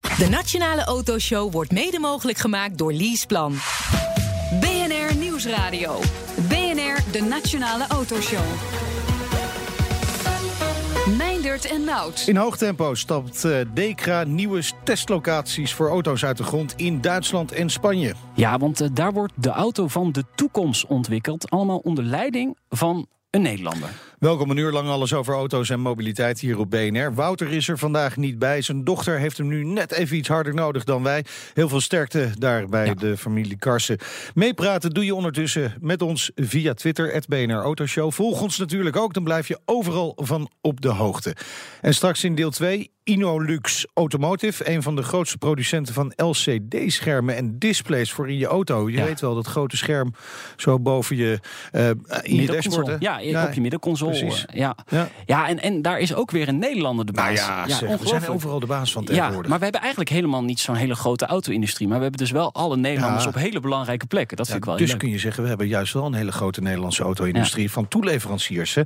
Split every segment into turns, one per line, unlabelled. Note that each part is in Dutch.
De Nationale Autoshow wordt mede mogelijk gemaakt door Leaseplan.
BNR Nieuwsradio. BNR, de Nationale Autoshow. Meindert en Nout.
In hoog tempo stapt uh, Dekra nieuwe testlocaties voor auto's uit de grond in Duitsland en Spanje.
Ja, want uh, daar wordt de auto van de toekomst ontwikkeld. Allemaal onder leiding van een Nederlander.
Welkom een uur lang alles over auto's en mobiliteit hier op BNR. Wouter is er vandaag niet bij. Zijn dochter heeft hem nu net even iets harder nodig dan wij. Heel veel sterkte daar bij ja. de familie Karsen. Meepraten doe je ondertussen met ons via Twitter, het BNR Autoshow. Volg ons natuurlijk ook, dan blijf je overal van op de hoogte. En straks in deel 2 Inolux Automotive, een van de grootste producenten van LCD-schermen en displays voor in je auto. Je ja. weet wel, dat grote scherm zo boven je, uh, in je dashboard.
Ja, ja, op je middenconsole. Precies. Ja, ja. ja en, en daar is ook weer een Nederlander de baas.
Nou ja, zeg, we zijn overal de baas van tegenwoordig.
Ja, maar we hebben eigenlijk helemaal niet zo'n hele grote auto-industrie. Maar we hebben dus wel alle Nederlanders op hele belangrijke plekken. Dat vind ik wel
Dus kun je zeggen, we hebben juist wel een hele grote Nederlandse auto-industrie van toeleveranciers. Hè.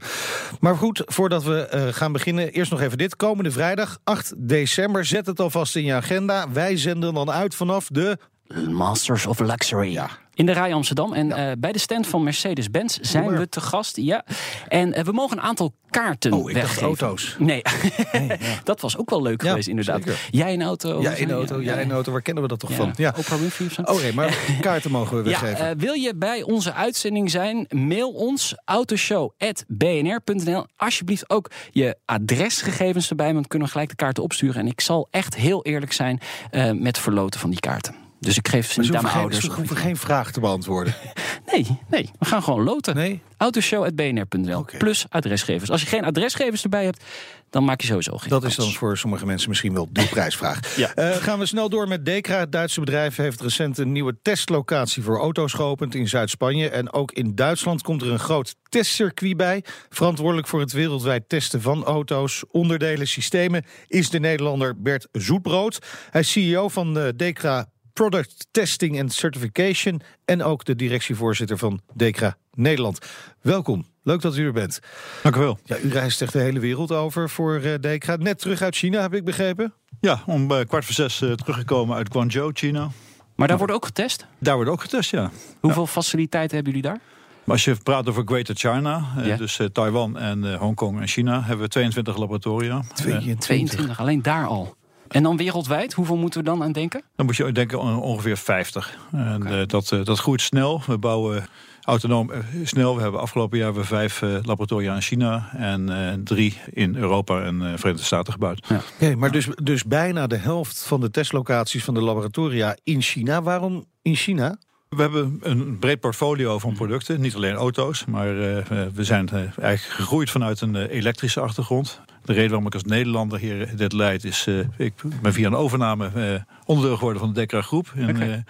Maar goed, voordat we uh, gaan beginnen, eerst nog even dit. Komende vrijdag, 8 december, zet het alvast in je agenda. Wij zenden dan uit vanaf de
Masters of Luxury. Ja. In de Rij Amsterdam. En ja. uh, bij de stand van Mercedes-Benz zijn we te gast. Ja. En uh, we mogen een aantal kaarten
oh, ik
weggeven.
auto's.
Nee, nee ja. dat was ook wel leuk ja, geweest inderdaad.
Zeker.
Jij een auto?
Jij een auto, jij een auto. Waar kennen we dat toch van?
Ja. Oprah Winfrey of zo?
Oh nee, maar kaarten mogen we weggeven.
Uh, wil je bij onze uitzending zijn? Mail ons autoshow.bnr.nl. Alsjeblieft ook je adresgegevens erbij. Want kunnen we gelijk de kaarten opsturen. En ik zal echt heel eerlijk zijn met verloten van die kaarten. Dus ik geef ze niet aan mijn ouders.
We hoeven geen vraag te beantwoorden.
nee, nee, we gaan gewoon loten.
Nee?
Autoshow.bnr.nl okay. plus adresgevers. Als je geen adresgevers erbij hebt, dan maak je sowieso geen
Dat
kans.
is dan voor sommige mensen misschien wel de prijsvraag. ja. uh, gaan we snel door met Dekra. Het Duitse bedrijf heeft recent een nieuwe testlocatie voor auto's geopend in Zuid-Spanje. En ook in Duitsland komt er een groot testcircuit bij. Verantwoordelijk voor het wereldwijd testen van auto's, onderdelen, systemen... is de Nederlander Bert Zoetbrood. Hij is CEO van uh, Dekra Product Testing and Certification en ook de directievoorzitter van Dekra Nederland. Welkom, leuk dat u er bent.
Dank u wel.
Ja, u reist echt de hele wereld over voor uh, Dekra. Net terug uit China, heb ik begrepen?
Ja, om uh, kwart voor zes uh, teruggekomen uit Guangzhou, China.
Maar daar wordt ook getest?
Daar wordt ook getest, ja.
Hoeveel ja. faciliteiten hebben jullie daar?
Maar als je praat over Greater China, ja. dus Taiwan en Hongkong en China, hebben we 22 laboratoria.
22, 22 alleen daar al. En dan wereldwijd, hoeveel moeten we dan aan denken?
Dan moet je denken ongeveer 50. En okay. uh, dat, uh, dat groeit snel. We bouwen autonoom uh, snel. We hebben afgelopen jaar weer vijf laboratoria in China en drie in Europa en Verenigde Staten gebouwd.
Ja. Okay, maar dus, dus bijna de helft van de testlocaties van de laboratoria in China. Waarom in China?
We hebben een breed portfolio van producten, niet alleen auto's, maar uh, we zijn uh, eigenlijk gegroeid vanuit een uh, elektrische achtergrond. De reden waarom ik als Nederlander hier dit leid is, ik ben via een overname onderdeel geworden van de Dekra Groep. In okay.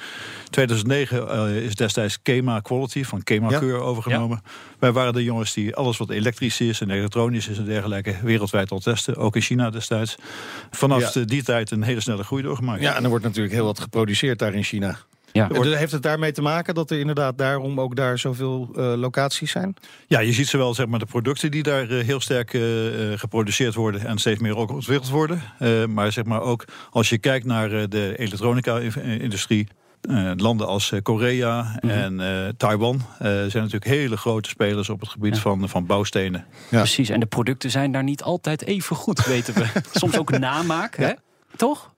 2009 is destijds Kema Quality van Kema ja. Keur overgenomen. Ja. Wij waren de jongens die alles wat elektrisch is en elektronisch is en dergelijke wereldwijd al testen, ook in China destijds. Vanaf ja. die tijd een hele snelle groei doorgemaakt.
Ja, en er wordt natuurlijk heel wat geproduceerd daar in China. Ja. Heeft het daarmee te maken dat er inderdaad daarom ook daar zoveel uh, locaties zijn?
Ja, je ziet zowel zeg maar, de producten die daar uh, heel sterk uh, geproduceerd worden en steeds meer ook ontwikkeld worden. maar zeg maar ook als je kijkt naar de elektronica-industrie. landen als Korea mm -hmm. en Taiwan zijn natuurlijk hele grote spelers op het gebied ja. van, van bouwstenen.
Ja. Precies, en de producten zijn daar niet altijd even goed, weten we. Soms ook namaak, hè? toch?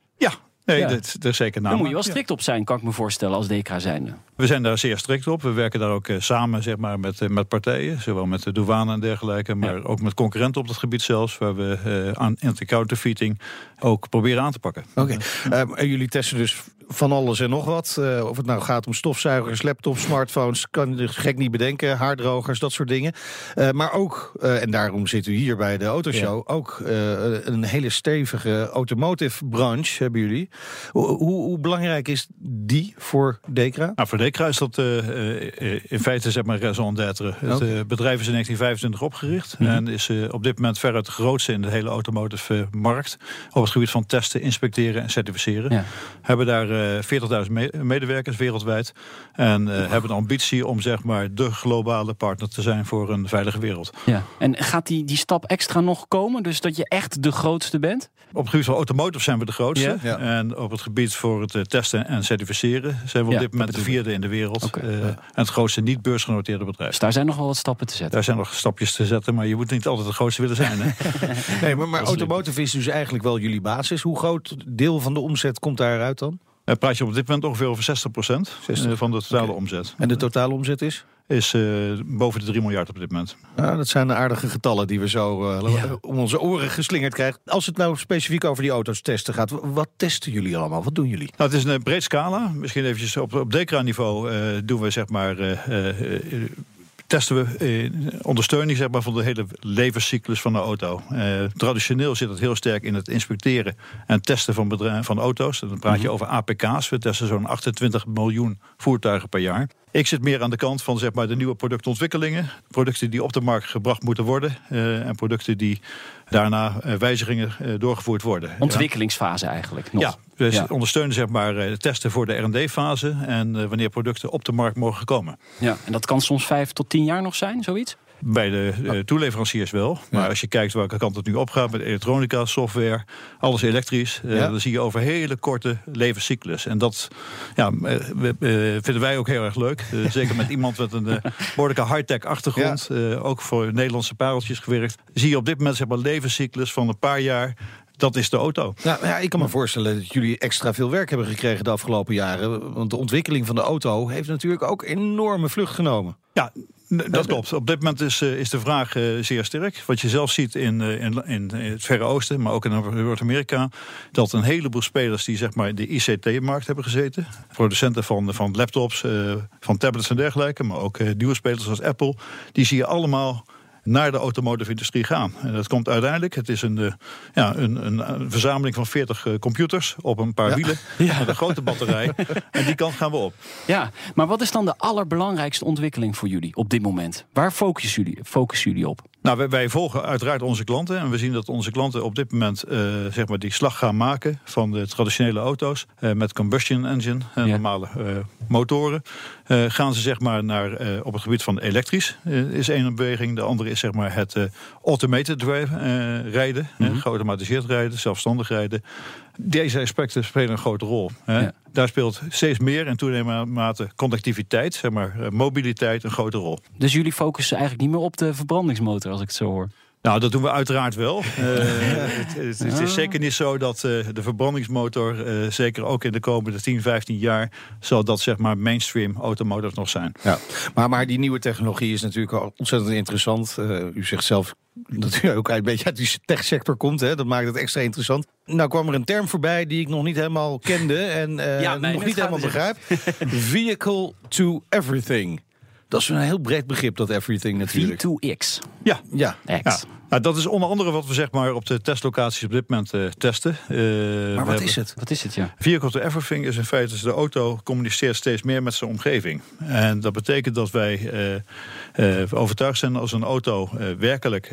Nee, ja. dat, dat is zeker naam.
Daar moet je wel strikt op zijn, kan ik me voorstellen, als DK zijnde.
We zijn daar zeer strikt op. We werken daar ook uh, samen zeg maar, met, uh, met partijen. Zowel met de douane en dergelijke. Maar ja. ook met concurrenten op dat gebied zelfs. Waar we uh, aan anti-counterfeiting ook proberen aan te pakken.
Oké. Okay. en jullie testen dus van alles en nog wat. Uh, of het nou gaat om stofzuigers, laptops, smartphones, kan je gek niet bedenken, haardrogers, dat soort dingen. Uh, maar ook, uh, en daarom zit u hier bij de Autoshow, ja. ook een hele stevige automotive branche hebben jullie. Hoe, hoe, hoe belangrijk is die voor Decra?
Nou, voor Decra is dat in feite zeg maar raison d'être. Het bedrijf is in 1925 opgericht mm -hmm. en is op dit moment veruit de grootste in de hele automotive markt op het gebied van testen, inspecteren en certificeren. Ja. Hebben daar uh, 40.000 me medewerkers wereldwijd. En uh, hebben de ambitie om zeg maar de globale partner te zijn voor een veilige wereld.
Ja. En gaat die, die stap extra nog komen? Dus dat je echt de grootste bent?
Op het gebied van automotive zijn we de grootste. Ja. En op het gebied voor het uh, testen en certificeren zijn we op dit moment de vierde in de wereld. Okay. Uh, en het grootste niet beursgenoteerde bedrijf.
Dus daar zijn nog wel wat stappen te zetten.
Daar zijn nog stapjes te zetten, maar je moet niet altijd de grootste willen zijn. Hè?
nee, maar, maar automotive is dus eigenlijk wel jullie basis. Hoe groot deel van de omzet komt daaruit dan?
Uh, praat je op dit moment ongeveer over 60 procent van de totale okay. omzet.
En de totale omzet is?
Is uh, boven de 3 miljard op dit moment.
Ja, dat zijn de aardige getallen die we zo uh, ja. om onze oren geslingerd krijgen. Als het nou specifiek over die auto's testen gaat, wat testen jullie allemaal? Wat doen jullie?
Nou, het is een breed scala. Misschien eventjes op, op DECRA-niveau doen we zeg maar testen we eh, ondersteuning zeg maar, van de hele levenscyclus van de auto. Eh, traditioneel zit het heel sterk in het inspecteren en testen van, van auto's. Dan praat je mm -hmm. over APK's. We testen zo'n 28 miljoen voertuigen per jaar. Ik zit meer aan de kant van zeg maar, de nieuwe productontwikkelingen. Producten die op de markt gebracht moeten worden. Uh, en producten die daarna uh, wijzigingen uh, doorgevoerd worden.
Ontwikkelingsfase eigenlijk nog.
Ja, we ja. ondersteunen zeg maar, de testen voor de R&D-fase. En wanneer producten op de markt mogen komen.
Ja, en dat kan soms vijf tot tien jaar nog zijn, zoiets?
Bij de uh, toeleveranciers wel. Maar ja. als je kijkt welke kant het nu opgaat met elektronica, software, alles elektrisch, uh, ja. dan zie je over hele korte levenscyclus. En dat ja, uh, vinden wij ook heel erg leuk. zeker met iemand met een behoorlijke high-tech achtergrond, ook voor Nederlandse pareltjes gewerkt. Zie je op dit moment zeg maar levenscyclus van een paar jaar dat is de auto.
Nou, ja, ik kan me voorstellen dat jullie extra veel werk hebben gekregen de afgelopen jaren. Want de ontwikkeling van de auto heeft natuurlijk ook enorme vlucht genomen.
Ja, dat klopt. Op dit moment is, is de vraag zeer sterk. Wat je zelf ziet in, in, in het Verre Oosten, maar ook in Noord-Amerika, dat een heleboel spelers die zeg maar de ICT-markt hebben gezeten, producenten van, van laptops, van tablets en dergelijke, maar ook nieuwe spelers zoals Apple, die zie je allemaal naar de automotive industrie gaan. En dat komt uiteindelijk, het is een, ja, een, een, verzameling van 40 computers op een paar ja. wielen ja. met een grote batterij. en die kant gaan we op.
Ja, maar wat is dan de allerbelangrijkste ontwikkeling voor jullie op dit moment? Waar focussen jullie, focussen jullie op?
Nou, wij, wij, volgen uiteraard onze klanten. En we zien dat onze klanten op dit moment uh, zeg maar die slag gaan maken van de traditionele auto's. Uh, met combustion engine en ja. normale uh, motoren. gaan ze zeg maar naar, op het gebied van elektrisch is één beweging. De andere is zeg maar het automated drive, rijden. Mm -hmm. geautomatiseerd rijden, zelfstandig rijden. Deze aspecten spelen een grote rol. Ja. Daar speelt steeds meer en toenemende mate connectiviteit, zeg maar, mobiliteit een grote rol.
Dus jullie focussen eigenlijk niet meer op de verbrandingsmotor, als ik het zo hoor?
Nou, dat doen we uiteraard wel. uh, het, het, het, is zeker niet zo dat uh, de verbrandingsmotor, uh, zeker ook in de komende 10, 15 jaar, zal dat zeg maar mainstream automotive nog zijn.
Ja, maar, maar die nieuwe technologie is natuurlijk ontzettend interessant. u zegt zelf dat u ook een beetje uit die techsector komt, hè? dat maakt het extra interessant. Nou kwam er een term voorbij die ik nog niet helemaal kende en ja, nee, nog niet helemaal begrijp. Vehicle to everything. Dat is een heel breed begrip, dat everything natuurlijk.
V2X.
Ja, ja. X. Ja. Nou, dat is onder andere wat we zeg maar, op de testlocaties op dit moment uh, testen.
Uh, maar wat is het?
Wat is het, ja?
Vehicle to Everything is in feite dus de auto communiceert steeds meer met zijn omgeving. En dat betekent dat wij uh, overtuigd zijn als een auto werkelijk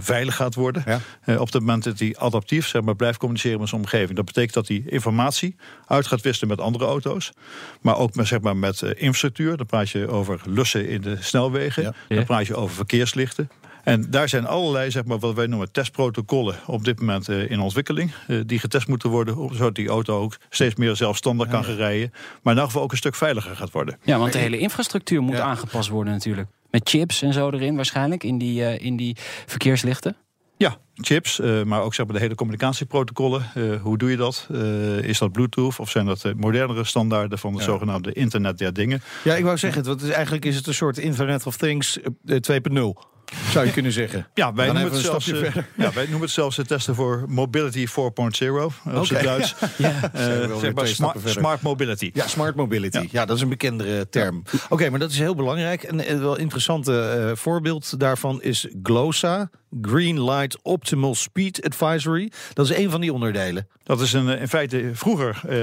veilig gaat worden. Ja. op het moment dat hij adaptief zeg maar, blijft communiceren met zijn omgeving. Dat betekent dat hij informatie uit gaat wisselen met andere auto's. Maar ook met, zeg maar, met infrastructuur. Dan praat je over lussen in de snelwegen. Ja. Dan praat je over verkeerslichten. En daar zijn allerlei, zeg maar, wat wij noemen testprotocollen op dit moment uh, in ontwikkeling. Uh, die getest moeten worden, zodat die auto ook steeds meer zelfstandig kan gaan rijden. Maar in elk geval ook een stuk veiliger gaat worden.
Ja, want de hele infrastructuur moet ja. aangepast worden natuurlijk. Met chips en zo erin waarschijnlijk, in die, uh, in die verkeerslichten.
Ja, chips, maar ook zeg maar, de hele communicatieprotocollen. Hoe doe je dat? Is dat Bluetooth of zijn dat modernere standaarden van het ja. zogenaamde Internet der Dingen?
Ja, ik wou zeggen, het is, eigenlijk is het een soort Internet of Things 2.0. zou je kunnen zeggen.
Ja, wij
Dan
noemen, het zelfs, eh,
verder.
ja, wij noemen het zelfs het testen voor Mobility 4.0 op zijn Duits.
Ja.
Eh,
wel
zeg maar smart, mobility.
Ja, smart mobility. Ja.
Ja.
dat is een bekendere term. Oké, maar dat is heel belangrijk. En een wel interessante eh, voorbeeld daarvan is GLOSA. Green Light Optimal Speed Advisory. Dat is een van die onderdelen.
Dat is een, eh, in feite vroeger eh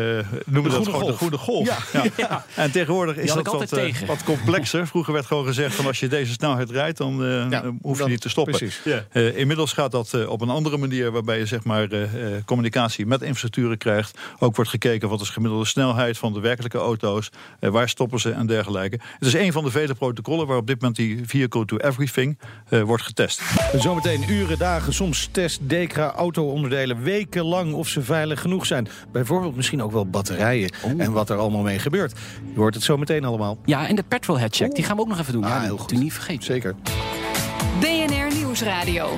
noemden we dat gewoon
golf.
de goede golf. Ja. En tegenwoordig is dat wat, eh, wat complexer. Vroeger werd gewoon gezegd van als je deze snelheid rijdt, dan
Ja,
hoef je
dan-
niet te stoppen.
precies.
Eh, inmiddels gaat dat op een andere manier, waarbij je zeg maar eh, eh, communicatie met infrastructuren krijgt. Ook wordt gekeken wat is de gemiddelde snelheid van de werkelijke auto's, waar stoppen ze en dergelijke. Het is een van de vele protocollen waar op dit moment die vehicle to everything eh, wordt getest.
Zometeen uren, dagen, soms test Dekra auto-onderdelen wekenlang of ze veilig genoeg zijn. Bijvoorbeeld misschien ook wel batterijen en wat er allemaal mee gebeurt. Je hoort het zo meteen allemaal.
Ja, en de petrolhead check, die gaan we ook nog even doen.
Ah,
ja,
heel
die
goed.
u niet vergeten.
Zeker.
BNR Nieuwsradio.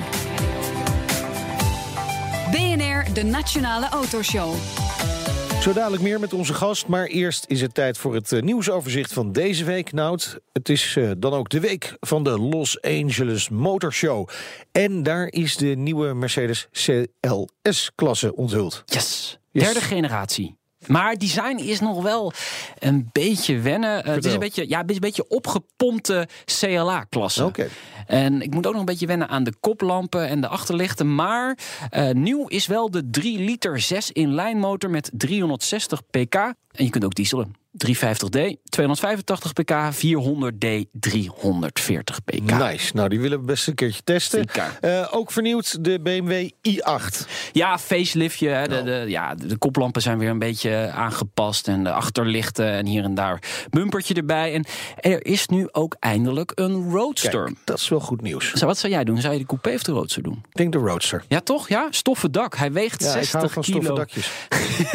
BNR, de Nationale Autoshow.
Zo dadelijk meer met onze gast, maar eerst is het tijd voor het eh, nieuwsoverzicht van deze week. Nout, het is eh, dan ook de week van de Los Angeles Motor Show. En daar is de nieuwe Mercedes CLS-klasse onthuld.
Yes.
Yes.
Derde generatie. Maar design is nog wel een beetje wennen. Eh, het is een beetje, ja, het is een beetje opgepompte CLA-klasse.
Oké.
En ik moet ook nog een beetje wennen aan de koplampen en de achterlichten. Maar eh, nieuw is wel de 3 liter 6 in lijnmotor met 360 pk. En je kunt ook dieselen. 350D, 285 pk, 400D, 340 pk.
Nice. Nou, die willen we best een keertje testen. Eh, ook vernieuwd de BMW i8.
Ja, faceliftje. hè. De, de, ja, de koplampen zijn weer een beetje aangepast. En de achterlichten en hier en daar bumpertje erbij. En er is nu ook eindelijk een Roadster.
Kijk, dat is wel goed nieuws.
Zo, wat zou jij doen? Zou je de coupé of de Roadster doen?
Ik denk de Roadster.
Ja, toch? Ja, stoffen dak. Hij weegt
Ja, ik hou
60
van stoffen
kilo.
dakjes.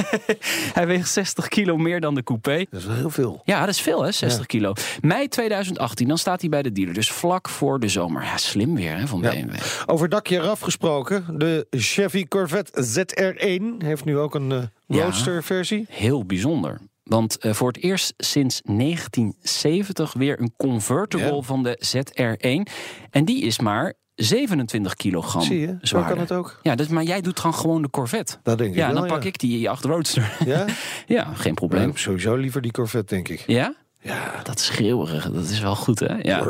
Hij weegt 60 kilo meer dan de coupé.
Dat is wel heel veel.
Ja, dat is veel hè, 60 kilo. Mei 2018, dan staat hij bij de dealer. Dus vlak voor de zomer. Ja, slim weer hè, van
Ja.
BMW.
Over dakje eraf gesproken. De Chevy Corvette ZR1 heeft nu ook een eh,
Ja.
Roadster-versie.
Heel bijzonder. Want eh, voor het eerst sinds 1970 weer een convertible
Ja.
van de ZR1. En die is maar 27 kilogram
Zie je, zo
zwaarder.
kan het ook.
Ja, dus, maar jij doet gewoon gewoon de Corvette.
Dat denk ik
ja,
wel,
dan pak
ja.
ik die 8 Roadster.
Ja?
ja, geen
Ik
probleem.
heb sowieso liever die Corvette, denk ik.
Ja?
Ja.
Dat schreeuwerige, dat is wel goed hè? Ja.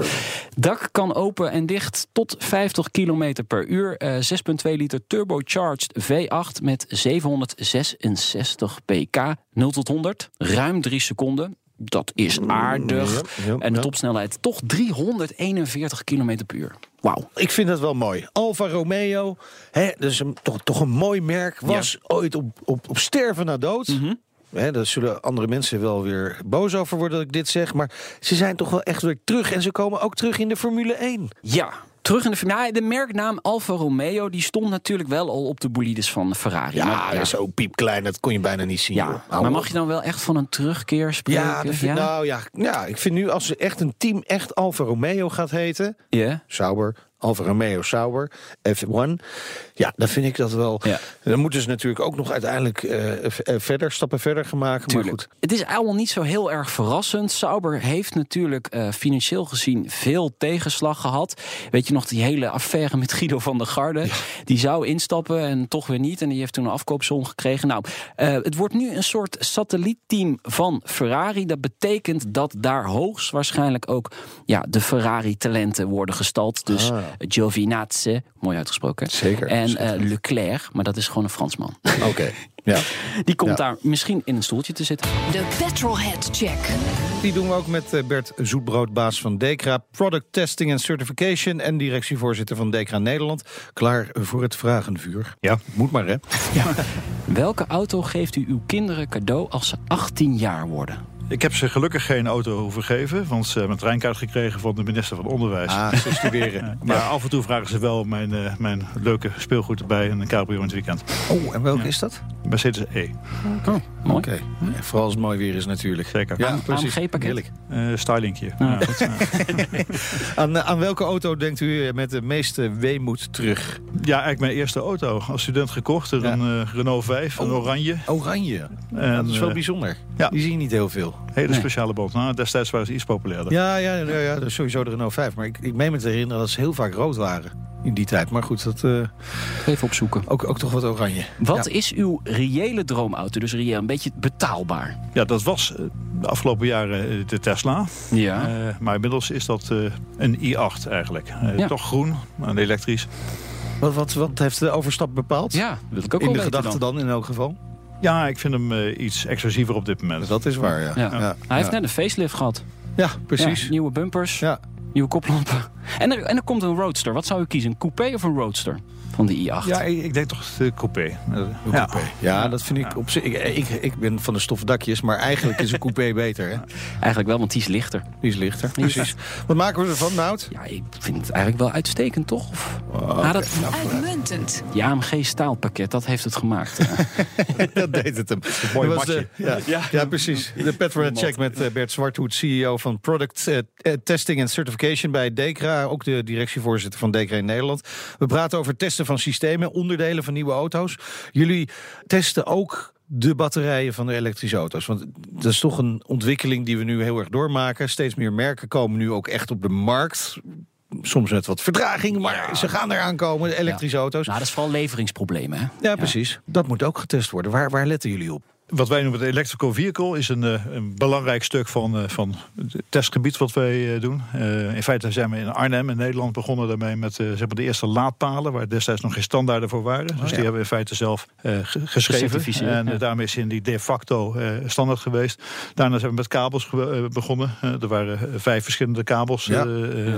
Dak kan open en dicht tot 50 km per uur. Eh, 6,2 liter turbocharged V8 met 766 pk. 0 tot 100, ruim 3 seconden. Dat is aardig.
Ja, ja,
en de topsnelheid toch 341 km per uur. Wauw.
Ik vind dat wel mooi. Alfa Romeo, hè, dat is een, toch, toch een mooi merk. Was ooit op, op, op sterven na dood.
Mhm.
Hè, daar zullen andere mensen wel weer boos over worden dat ik dit zeg. Maar ze zijn toch wel echt weer terug. En ze komen ook terug in de Formule 1.
Ja. Terug in de finale. De merknaam Alfa Romeo die stond natuurlijk wel al op de bolides van Ferrari.
Ja,
Maar-
zo piepklein. Dat kon je bijna niet zien.
ja. Maar mag je dan wel echt van een terugkeer spreken?
Ja, vind, Nou, ja, ja, ik vind nu als ze echt een team echt Alfa Romeo gaat heten...
Ja.
Sauber, Alfa Romeo Sauber, F1. Ja, dan vind ik dat wel.
Ja.
Dan moeten ze natuurlijk ook nog uiteindelijk eh, eh, verder, stappen verder gemaakt. Maar goed.
Het is allemaal niet zo heel erg verrassend. Sauber heeft natuurlijk eh, financieel gezien veel tegenslag gehad. Weet je nog die hele affaire met Guido van der Garde? Die zou instappen en toch weer niet. En die heeft toen een afkoopsom gekregen. Nou, het wordt nu een soort satellietteam van Ferrari. Dat betekent dat daar hoogstwaarschijnlijk ook ja, de Ferrari-talenten worden gestald. Dus
Ah.
Giovinazzi, mooi uitgesproken.
Zeker,
En eh, Leclerc, maar dat is gewoon een Fransman.
Oké, ja.
Die komt
Ja.
daar misschien in een stoeltje te zitten.
De Petrolhead Check.
Die doen we ook met eh, Bert Zoetbrood, baas van Dekra, Product Testing and Certification en directievoorzitter van Dekra Nederland. Klaar voor het vragenvuur.
Ja.
Moet maar, hè?
Welke auto geeft u uw kinderen cadeau als ze 18 jaar worden?
Ik heb ze gelukkig geen auto hoeven geven, want ze hebben een treinkaart gekregen van de minister van Onderwijs.
Ah, ze studeren.
Maar af en toe vragen ze wel mijn, eh, mijn leuke speelgoed erbij en een cabrio in het weekend.
Oh, en welke is dat?
Mercedes E.
Oh, mooi.
Oké, Ja, vooral als het mooi weer is natuurlijk.
Zeker.
Ja,
Aan-
precies.
AMG-pakket?
Heerlijk.
Eh stylingje. Ja, goed, ja.
Aan, eh, aan welke auto denkt u eh, met de meeste weemoed terug?
Ja, eigenlijk mijn eerste auto. Als student gekocht. Een
Ja.
eh, Renault 5, een
Oh.
oranje.
Oranje.
En,
dat is wel
eh,
bijzonder.
ja.
Die zie je niet heel veel.
Hele
Nee.
speciale band. Nou, destijds waren ze iets populairder.
Ja, ja, ja, ja, is sowieso de Renault 5. Maar ik, ik meen me te herinneren dat ze heel vaak rood waren in die tijd. Maar goed, dat, eh,
Even opzoeken.
ook, ook toch wat oranje.
Wat
Ja.
is uw reële droomauto? Dus reëel een beetje betaalbaar.
Ja, dat was eh, de afgelopen jaren eh, de Tesla.
Ja.
Eh, maar inmiddels is dat eh, een i8 eigenlijk. Eh,
Ja.
Toch groen, en elektrisch.
Wat, wat, wat heeft de overstap bepaald?
ja, wil ik ook
in
wel
de gedachte
dan.
dan in elk geval?
Ja, ik vind hem eh, iets exclusiever op dit moment.
Dat is waar, ja.
Ja. Hij heeft net een facelift gehad.
Ja, precies.
Ja, nieuwe bumpers,
Ja.
nieuwe koplampen. En er, en er komt een roadster. Wat zou u kiezen? Een coupé of een roadster? Van de i8.
Ja, ik, ik denk toch de coupé. Eh,
Ja, ja, dat vind ik op zich. Ik, ik, ik ben van de stofdakjes, maar eigenlijk is een coupé beter. Hè?
Eigenlijk wel, want die is lichter.
Die is lichter. Precies. Wat maken we ervan, Nout?
Ja, ik vind het eigenlijk wel uitstekend, toch? Of, Ah, dat,
Uitmuntend.
die AMG staalpakket, dat heeft het gemaakt. Ja.
dat deed het hem.
mooi
Dat was
matje.
de- ja, ja. precies. De Petrohead Check met eh, Bert Zwarthoed, CEO van Product eh, eh, Testing and Certification bij Decra. Ook de directievoorzitter van Decra in Nederland. We praten over testen van systemen, onderdelen van nieuwe auto's. Jullie testen ook de batterijen van de elektrische auto's. Want dat is toch een ontwikkeling die we nu heel erg doormaken. Steeds meer merken komen nu ook echt op de markt. Soms met wat vertraging, maar ze gaan eraan komen, de elektrische auto's.
nou, dat is vooral leveringsproblemen, hè?
Ja, precies. Dat moet ook getest worden. Waar, waar letten jullie op?
Wat wij noemen het electrical vehicle is een, eh, een belangrijk stuk van, eh, van het testgebied wat wij eh, doen. In feite zijn we in Arnhem in Nederland begonnen daarmee met zeg maar de eerste laadpalen, waar destijds nog geen standaarden voor waren. dus die hebben we in feite zelf ge- geschreven. En
ja.
daarmee is in die de facto standaard geweest. Daarna zijn we met kabels begonnen. Er waren vijf verschillende kabels,
Ja.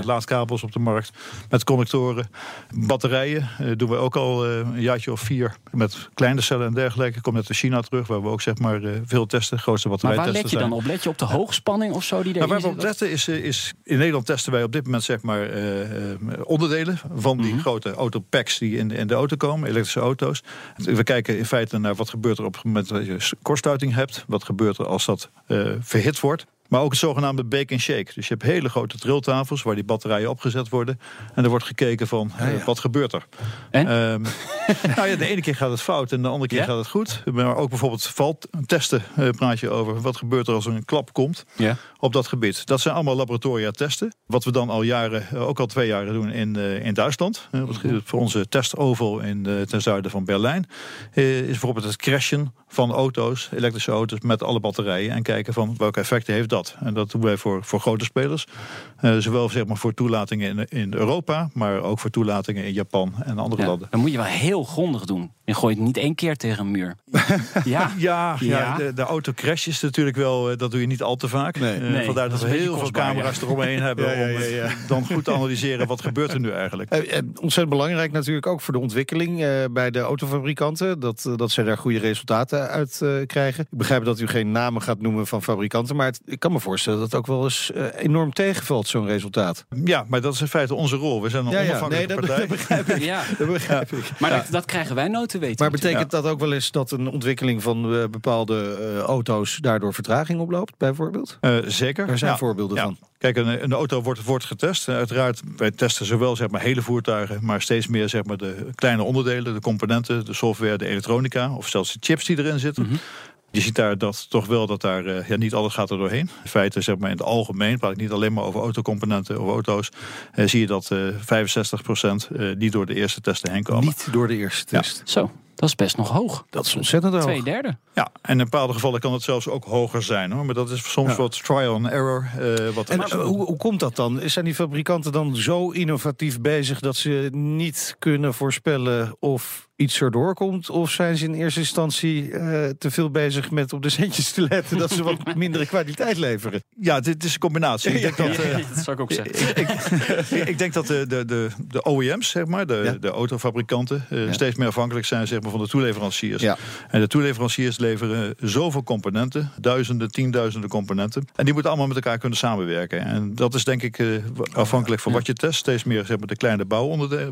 laadkabels op de markt. Met connectoren. Batterijen doen we ook al een jaartje of vier. Met kleine cellen en dergelijke. Komt net uit China terug, waar we ook zeg maar eh, veel testen. Grootste
Maar waar
batterijtesten
let je dan op? Let je op de hoogspanning of zo die
Nou, waar we op letten is, eh, is... In Nederland testen wij op dit moment zeg maar eh, onderdelen... van die
Mhm.
grote autopacks die in de, in de auto komen. Elektrische auto's. We kijken in feite naar wat gebeurt er op het moment dat je kortsluiting hebt. Wat gebeurt er als dat verhit wordt. Maar ook het zogenaamde bake and shake. Dus je hebt hele grote triltafels waar die batterijen opgezet worden. En er wordt gekeken van eh, wat gebeurt er. Ehm, nou ja, de ene keer gaat het fout en de andere keer
Ja?
gaat het goed. Maar ook bijvoorbeeld valtesten eh, praat je over. Wat gebeurt er als er een klap komt
Ja.
op dat gebied. Dat zijn allemaal laboratoria testen. Wat we dan al jaren, eh, ook al twee jaren doen in, eh, in Duitsland. Eh, wat- Voor onze testoval in, eh, ten zuiden van Berlijn. eh, Is bijvoorbeeld het crashen van auto's, elektrische auto's met alle batterijen. En kijken van welke effecten heeft dat. En dat doen wij voor, voor grote spelers. Eh, zowel zeg maar, voor toelatingen in, in Europa, maar ook voor toelatingen in Japan en andere
Ja,
landen.
Dan moet je wel heel grondig doen. Je gooit het niet één keer tegen een muur. Ja.
Ja, ja. De, de auto crash is natuurlijk wel, eh, dat doe je niet al te vaak.
Nee.
Eh,
Nee,
vandaar
dat
dat, we heel veel camera's eromheen hebben
Ja, ja,
om eh, dan goed te analyseren wat gebeurt er nu eigenlijk.
Eh, eh, ontzettend belangrijk natuurlijk ook voor de ontwikkeling eh, bij de autofabrikanten. Dat, dat zij daar goede resultaten uit eh, krijgen. Ik begrijp dat u geen namen gaat noemen van fabrikanten. Maar het- ik kan me voorstellen dat het ook wel eens eh, enorm tegenvalt, zo'n resultaat.
Ja, maar dat is in feite onze rol. We zijn een
Ja, ja, nee,
onafhankelijke
dat,
partij.
dat begrijp ik.
Ja.
Dat begrijp ik.
Maar dat, dat krijgen wij nooit te weten.
Maar betekent dat ook wel eens dat een ontwikkeling van eh, bepaalde eh, auto's daardoor vertraging oploopt, bijvoorbeeld?
Eh, zeker.
Daar zijn
Ja.
voorbeelden
Ja.
van.
Kijk, een, een auto wordt, wordt getest. Uiteraard, wij testen zowel zeg maar, hele voertuigen, maar steeds meer zeg maar, de kleine onderdelen, de componenten, de software, de elektronica, of zelfs de chips die erin zitten.
Mhm.
Je ziet daar dat toch wel dat daar eh, ja, niet alles gaat er doorheen. In feite, zeg maar in het algemeen, praat ik niet alleen maar over autocomponenten of auto's, eh, zie je dat eh 65% eh, niet door de eerste testen heen komen.
Niet door de eerste
Ja.
test.
Zo, dat is best nog hoog.
Dat is ontzettend hoog.
Twee derde.
Ja, en in bepaalde gevallen kan het zelfs ook hoger zijn hoor. Maar dat is soms
Ja.
wat trial and error. eh, wat
En eh, hoe, hoe komt dat dan? Zijn die fabrikanten dan zo innovatief bezig dat ze niet kunnen voorspellen of iets erdoor komt? Of zijn ze in eerste instantie eh, te veel bezig met op de centjes te letten dat ze wat mindere kwaliteit leveren?
Ja, dit is een combinatie. Ik denk dat, eh,
dat zou ik ook zeggen.
ik, ik, ik denk dat de, de, de, de OEM's, zeg maar, de,
Ja.
de autofabrikanten, eh, steeds meer afhankelijk zijn zeg maar, van de toeleveranciers.
Ja.
En de toeleveranciers leveren zoveel componenten, duizenden, tienduizenden componenten. En die moeten allemaal met elkaar kunnen samenwerken. En dat is denk ik eh, afhankelijk van wat je test. Steeds meer zeg maar, de kleine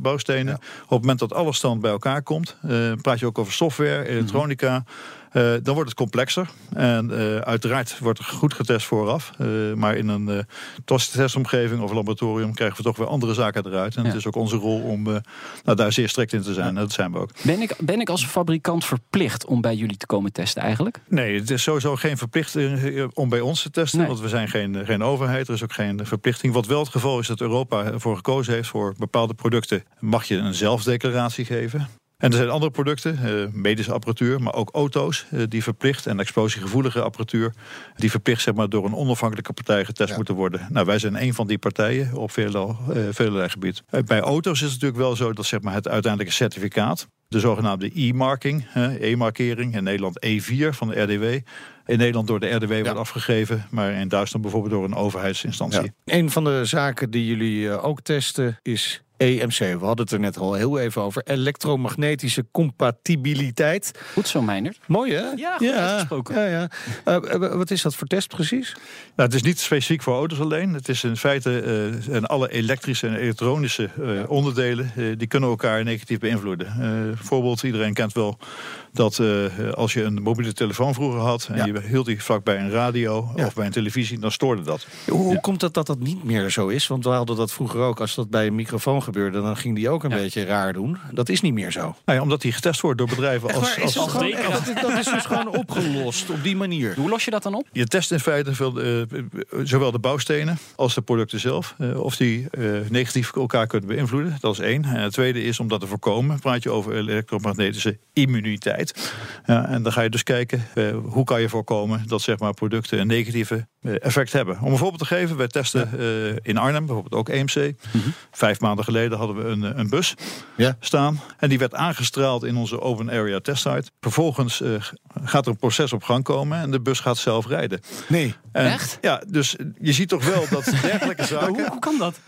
bouwstenen. Op het moment dat alles dan bij elkaar komt. Uh, praat je ook over software, elektronica. Uh, dan wordt het complexer. En uh, uiteraard wordt er goed getest vooraf. Uh, maar in een testomgeving of laboratorium krijgen we toch weer andere zaken eruit. En ja. het is ook onze rol om nou, daar zeer strikt in te zijn. Ja. Dat zijn we ook.
Ben ik, ben ik als fabrikant verplicht om bij jullie te komen testen eigenlijk?
Nee, het is sowieso geen verplichting om bij ons te testen. Nee. Want we zijn geen, geen overheid. Er is ook geen verplichting. Wat wel het geval is dat Europa ervoor gekozen heeft voor bepaalde producten. Mag je een zelfdeclaratie geven. En er zijn andere producten, uh, medische apparatuur, maar ook auto's uh, die verplicht en explosiegevoelige apparatuur die verplicht zeg maar, door een onafhankelijke partij getest ja. moeten worden. Nou, wij zijn een van die partijen op veel, uh, vele gebied. bij auto's is het natuurlijk wel zo dat zeg maar, het uiteindelijke certificaat, de zogenaamde e-marking, e-markering, in Nederland E4 van de RDW, in Nederland door de RDW ja. wordt afgegeven, maar in Duitsland bijvoorbeeld door een overheidsinstantie.
Ja. Een van de zaken die jullie ook testen is EMC. We hadden het er net al heel even over. Elektromagnetische compatibiliteit.
Goed zo, Meijnerd.
Mooi, hè?
Ja, goed
ja,
uitgesproken.
Ja, ja. Uh, wat is dat voor test precies?
Nou, het is niet specifiek voor auto's alleen. Het is in feite uh, en alle elektrische en elektronische uh, onderdelen... die kunnen elkaar negatief beïnvloeden. bijvoorbeeld, iedereen kent wel dat als je een mobiele telefoon vroeger had... en ja. je hield die vlak bij een radio ja. of bij een televisie, dan stoorde dat.
Hoe ja. komt het dat dat niet meer zo is? Want we hadden dat vroeger ook, als dat bij een microfoon gebeurde... dan ging die ook een beetje raar doen. Dat is niet meer zo.
Nou ja, omdat die getest wordt door bedrijven als...
Als, als gewoon, dat, dat, is dus gewoon opgelost op die manier.
Hoe los je dat dan op?
Je test in feite veel, uh, zowel de bouwstenen als de producten zelf... Uh, of die uh, negatief elkaar kunnen beïnvloeden. Dat is één. En het tweede is om dat te voorkomen... praat je over elektromagnetische immuniteit. En dan ga je dus kijken... hoe kan je voorkomen dat zeg maar, producten een negatieve effect hebben. Om een voorbeeld te geven, wij testen ja. in Arnhem, bijvoorbeeld ook EMC. Mm -hmm. Vijf maanden geleden hadden we een, een bus ja. staan. En die werd aangestraald in onze open area testsite. Vervolgens uh, gaat er een proces op gang komen en de bus gaat zelf rijden.
Nee,
en,
echt?
Ja, dus je ziet toch wel dat dergelijke zaken...
hoe, hoe kan dat?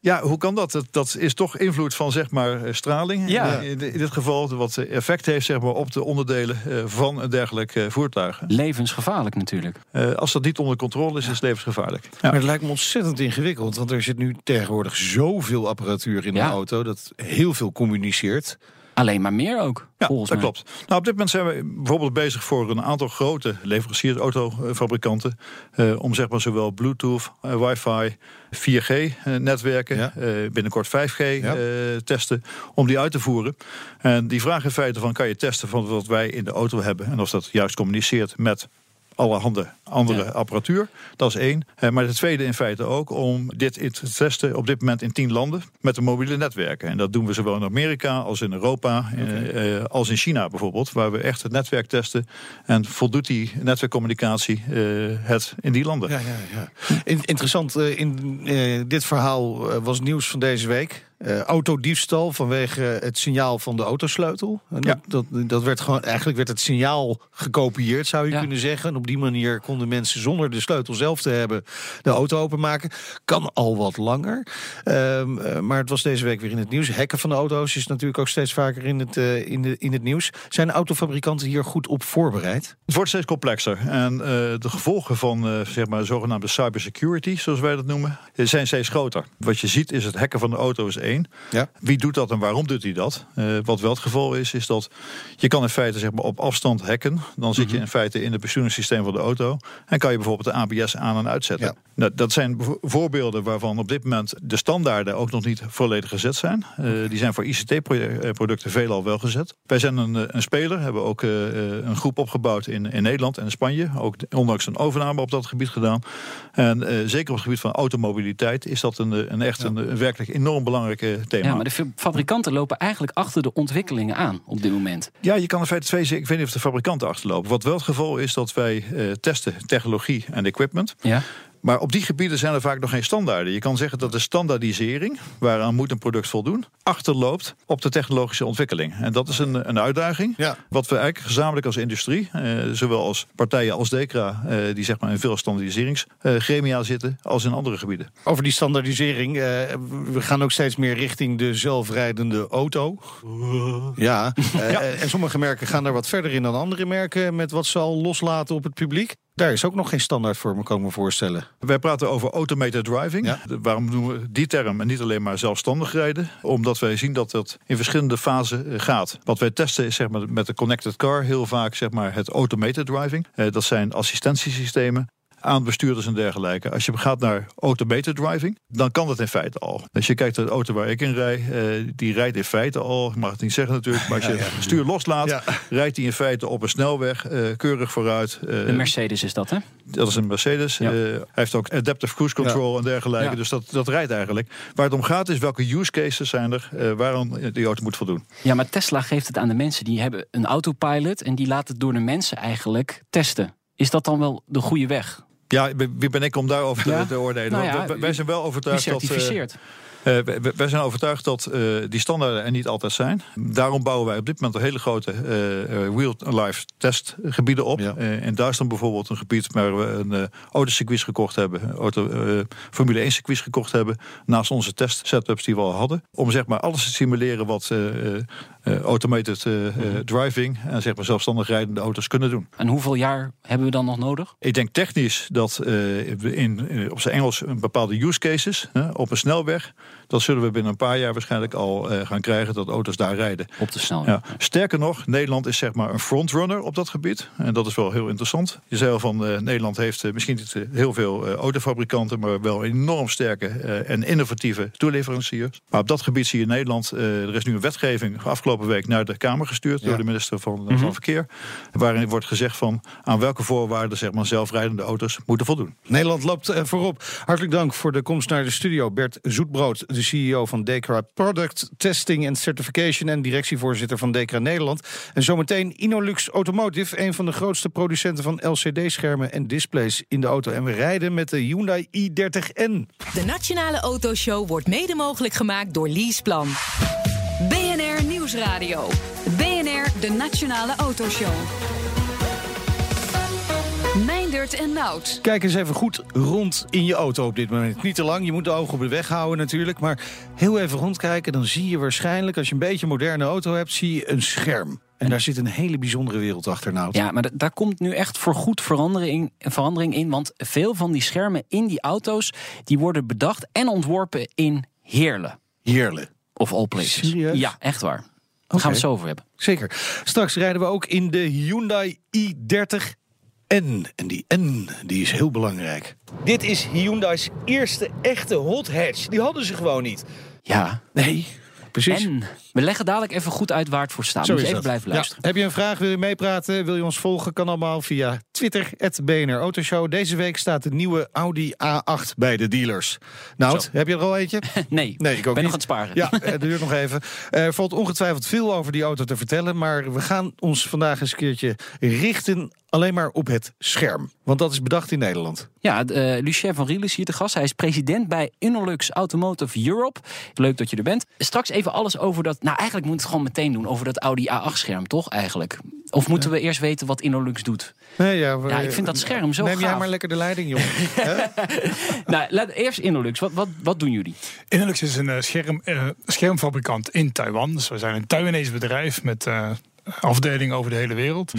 Ja, hoe kan dat? dat? Dat is toch invloed van zeg maar straling.
Ja.
In, in dit geval wat effect heeft zeg maar, op de onderdelen van een dergelijk voertuig.
Levensgevaarlijk natuurlijk.
Uh, als dat niet onder controle is, is het levensgevaarlijk.
Ja. Maar het lijkt me ontzettend ingewikkeld. Want er zit nu tegenwoordig zoveel apparatuur in ja. een auto... dat heel veel communiceert.
Alleen maar meer ook.
Ja, dat mij. klopt. Nou, op dit moment zijn we bijvoorbeeld bezig voor een aantal grote leveranciers, autofabrikanten, uh, om zeg maar zowel Bluetooth, uh, wifi, 4G-netwerken, ja. uh, binnenkort 5G ja. testen, om die uit te voeren. En die vraag in feite van kan je testen van wat wij in de auto hebben en of dat juist communiceert met allerhande andere ja. apparatuur. Dat is één. Uh, maar het tweede in feite ook om dit te testen op dit moment in tien landen met de mobiele netwerken. En dat doen we zowel in Amerika als in Europa, okay. uh, als in China bijvoorbeeld, waar we echt het netwerk testen. En voldoet die netwerkcommunicatie het in die landen.
Ja, ja, ja. interessant, in dit verhaal was nieuws van deze week. Uh, autodiefstal vanwege het signaal van de autosleutel. En ja. dat, dat, werd gewoon, eigenlijk werd het signaal gekopieerd, zou je ja. kunnen zeggen. En op die manier konden mensen zonder de sleutel zelf te hebben de auto openmaken. Kan al wat langer. Um, uh, maar het was deze week weer in het nieuws. Hacken van de auto's is natuurlijk ook steeds vaker in het, uh, in de, in het nieuws. Zijn autofabrikanten hier goed op voorbereid?
Het wordt steeds complexer. En de gevolgen van zeg maar, zogenaamde cybersecurity, zoals wij dat noemen, zijn steeds groter. Wat je ziet is het hacken van de auto is
ja.
Wie doet dat en waarom doet hij dat? Uh, wat wel het geval is, is dat je kan in feite zeg maar, op afstand hacken. Dan zit je in feite in het bestuuringssysteem van de auto. En kan je bijvoorbeeld de ABS aan en uitzetten. Ja. Nou, dat zijn voorbeelden waarvan op dit moment de standaarden ook nog niet volledig gezet zijn. Uh, die zijn voor ICT-producten veelal wel gezet. Wij zijn een, een speler, hebben ook uh, een groep opgebouwd in, in Nederland en in Spanje. Ook ondanks een overname op dat gebied gedaan. En zeker op het gebied van automobiliteit is dat een, een echt ja. een, een werkelijk enorm belangrijk thema.
Ja, maar de fabrikanten lopen eigenlijk achter de ontwikkelingen aan op dit moment.
Ja, je kan in feite twee Ik weet niet of de fabrikanten achterlopen. Wat wel het geval is dat wij uh, testen technologie en equipment.
Ja.
Maar op die gebieden zijn er vaak nog geen standaarden. Je kan zeggen dat de standaardisering, waaraan moet een product voldoen, achterloopt op de technologische ontwikkeling. En dat is een, een uitdaging.
Ja.
Wat we eigenlijk gezamenlijk als industrie, eh, zowel als partijen als DECRA, eh, die zeg maar in veel standaardiseringsgremia zitten, als in andere gebieden.
Over die standaardisering, eh, we gaan ook steeds meer richting de zelfrijdende auto. Ja, ja. en sommige merken gaan daar wat verder in dan andere merken met wat ze al loslaten op het publiek. Daar is ook nog geen standaard voor, me komen voorstellen.
Wij praten over automated driving.
Ja.
Waarom noemen we die term en niet alleen maar zelfstandig rijden? Omdat wij zien dat dat in verschillende fasen eh, gaat. Wat wij testen is zeg maar, met de connected car heel vaak zeg maar, het automated driving. Eh, dat zijn assistentiesystemen aan bestuurders en dergelijke. Als je gaat naar automated driving, dan kan dat in feite al. Als je kijkt naar de auto waar ik in rij, eh, die rijdt in feite al, ik mag het niet zeggen natuurlijk, maar als je het stuur loslaat,
Ja.
rijdt die in feite op een snelweg, eh, keurig vooruit. eh,
De Mercedes is dat, hè?
dat is een Mercedes.
Ja.
Eh, hij heeft ook adaptive cruise control en dergelijke.
Ja.
Dus dat, dat rijdt eigenlijk. Waar het om gaat is welke use cases zijn er eh, waaraan die auto moet voldoen.
Ja, maar Tesla geeft het aan de mensen. Die hebben een autopilot en die laat het door de mensen eigenlijk testen. Is dat dan wel de goede weg?
Ja, wie ben ik om daarover te,
Ja.
te oordelen?
Nou ja,
wij- zijn wel overtuigd dat.
certificeert?
eh, wij- wij zijn overtuigd dat eh, die standaarden er niet altijd zijn. Daarom bouwen wij op dit moment een hele grote eh, eh, real-life testgebieden op.
Ja.
Eh, in Duitsland bijvoorbeeld een gebied waar we een eh autocircuit gekocht hebben. Een auto, eh, Formule 1 circuits gekocht hebben. Naast onze test setups die we al hadden. Om zeg maar alles te simuleren wat eh, eh, eh, automated eh, eh, driving en zeg maar zelfstandig rijdende auto's kunnen doen.
En hoeveel jaar hebben we dan nog nodig?
Ik denk technisch dat eh, we in, eh, op zijn Engels een bepaalde use cases hè, op een snelweg. Dat zullen we binnen een paar jaar waarschijnlijk al eh, gaan krijgen dat auto's daar rijden.
Op de snelweg.
Ja. Sterker nog, Nederland is zeg maar een frontrunner op dat gebied. En dat is wel heel interessant. Je zei al van eh, Nederland heeft eh, misschien niet heel veel eh, autofabrikanten, maar wel enorm sterke eh, en innovatieve toeleveranciers. Maar op dat gebied zie je Nederland. eh, er is nu een wetgeving afgelopen week naar de Kamer gestuurd door de minister van, eh, van Verkeer. Waarin wordt gezegd van aan welke voorwaarden zeg maar, zelfrijdende auto's moeten voldoen.
Nederland loopt voorop. Hartelijk dank voor de komst naar de studio. Bert Zoetbrood, de CEO van Decra Product Testing and Certification... en directievoorzitter van Decra Nederland. En zometeen Inolux Automotive, een van de grootste producenten van LCD-schermen en displays in de auto. En we rijden met de Hyundai i30N.
De Nationale Autoshow wordt mede mogelijk gemaakt door Leaseplan.
BNR Nieuwsradio. BNR, de Nationale Autoshow. Meindert en Nout.
Kijk eens even goed rond in je auto op dit moment. Niet te lang, je moet de ogen op de weg houden natuurlijk. Maar heel even rondkijken, dan zie je waarschijnlijk... als je een beetje een moderne auto hebt, zie je een scherm. En daar zit een hele bijzondere wereld achter, nou.
Ja, maar da- daar komt nu echt voor goed verandering, verandering in. Want veel van die schermen in die auto's... die worden bedacht en ontworpen in Heerlen.
Heerlijk.
Of all places.
Serieus?
Ja, echt waar. Daar gaan we het zo over hebben.
Zeker. Straks rijden we ook in de Hyundai i30N. En die N, die is heel belangrijk. Dit is Hyundai's eerste echte hot hatch. Die hadden ze gewoon niet.
Ja,
Nee, precies.
en we leggen dadelijk even goed uit waar het voor staat.
Zo is
even
dat.
blijven
Ja.
luisteren.
Heb je een vraag, wil je meepraten, wil je ons volgen? Kan allemaal via Twitter, het BNR Autoshow. Deze week staat de nieuwe Audi A8 bij de dealers. Nou, heb je er al eentje?
Nee,
Nee, ik ook
ben
niet.
nog aan het sparen.
Ja, het duurt nog even. Er valt ongetwijfeld veel over die auto te vertellen. Maar we gaan ons vandaag eens een keertje richten alleen maar op het scherm. Want dat is bedacht in Nederland.
Ja, eh Lucien van Riel is hier te gast. Hij is president bij Inolux Automotive Europe. Leuk dat je er bent. Straks even alles over dat... Nou, eigenlijk moeten we het gewoon meteen doen over dat Audi A8-scherm, toch eigenlijk? Of moeten we eerst weten wat Inolux doet?
Nee, ja,
Ja, ik vind dat scherm zo
Neem jij maar lekker de leiding, jongen. Hè?
Nou, laat, eerst Inolux. Wat, wat, wat doen jullie?
Inolux is een eh, scherm, eh, schermfabrikant in Taiwan. Dus we zijn een Taiwanese bedrijf met eh afdelingen over de hele wereld.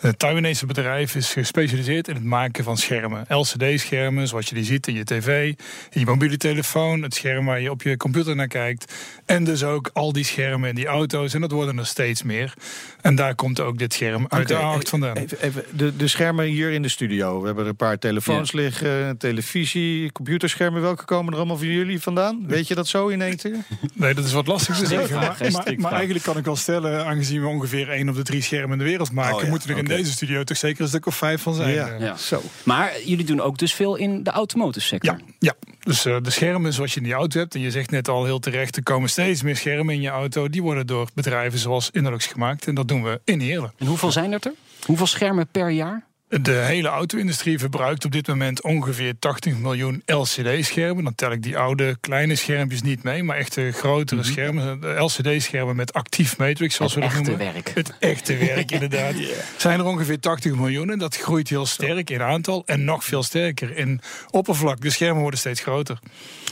Het Taiwanese bedrijf is gespecialiseerd in het maken van schermen. LCD-schermen, zoals je die ziet in je tv, in je mobiele telefoon, het scherm waar je op je computer naar kijkt. En dus ook al die schermen in die auto's. En dat worden er steeds meer. En daar komt ook dit scherm uit
Oké,
de A8 vandaan.
Even, even, de, de schermen hier in de studio. We hebben er een paar telefoons liggen, televisie, computerschermen. Welke komen er allemaal van jullie vandaan? Weet je dat zo in één keer?
Nee, dat is wat lastig te zeggen. Maar, maar, maar eigenlijk kan ik wel stellen, aangezien we ongeveer één op de drie schermen in de wereld maken,
Oh ja,
moeten er in deze studio toch zeker een stuk of vijf van zijn.
Ja.
Eh,
Ja.
Zo.
Maar jullie doen ook dus veel in de automotive sector.
Ja, ja. dus eh, de schermen zoals je in die auto hebt, en je zegt net al heel terecht, er komen steeds meer schermen in je auto. Die worden door bedrijven zoals Inolux gemaakt en dat doen we in Heerlen.
En hoeveel zijn er er? Hoeveel schermen per jaar?
De hele auto-industrie verbruikt op dit moment ongeveer 80 miljoen LCD-schermen. Dan tel ik die oude kleine schermpjes niet mee, maar echt de grotere schermen. De LCD-schermen met actief matrix, zoals
Het
we dat
echte
noemen.
werk.
Het echte werk, inderdaad. Zijn er ongeveer 80 miljoen en dat groeit heel sterk in aantal en nog veel sterker in oppervlak. De schermen worden steeds groter.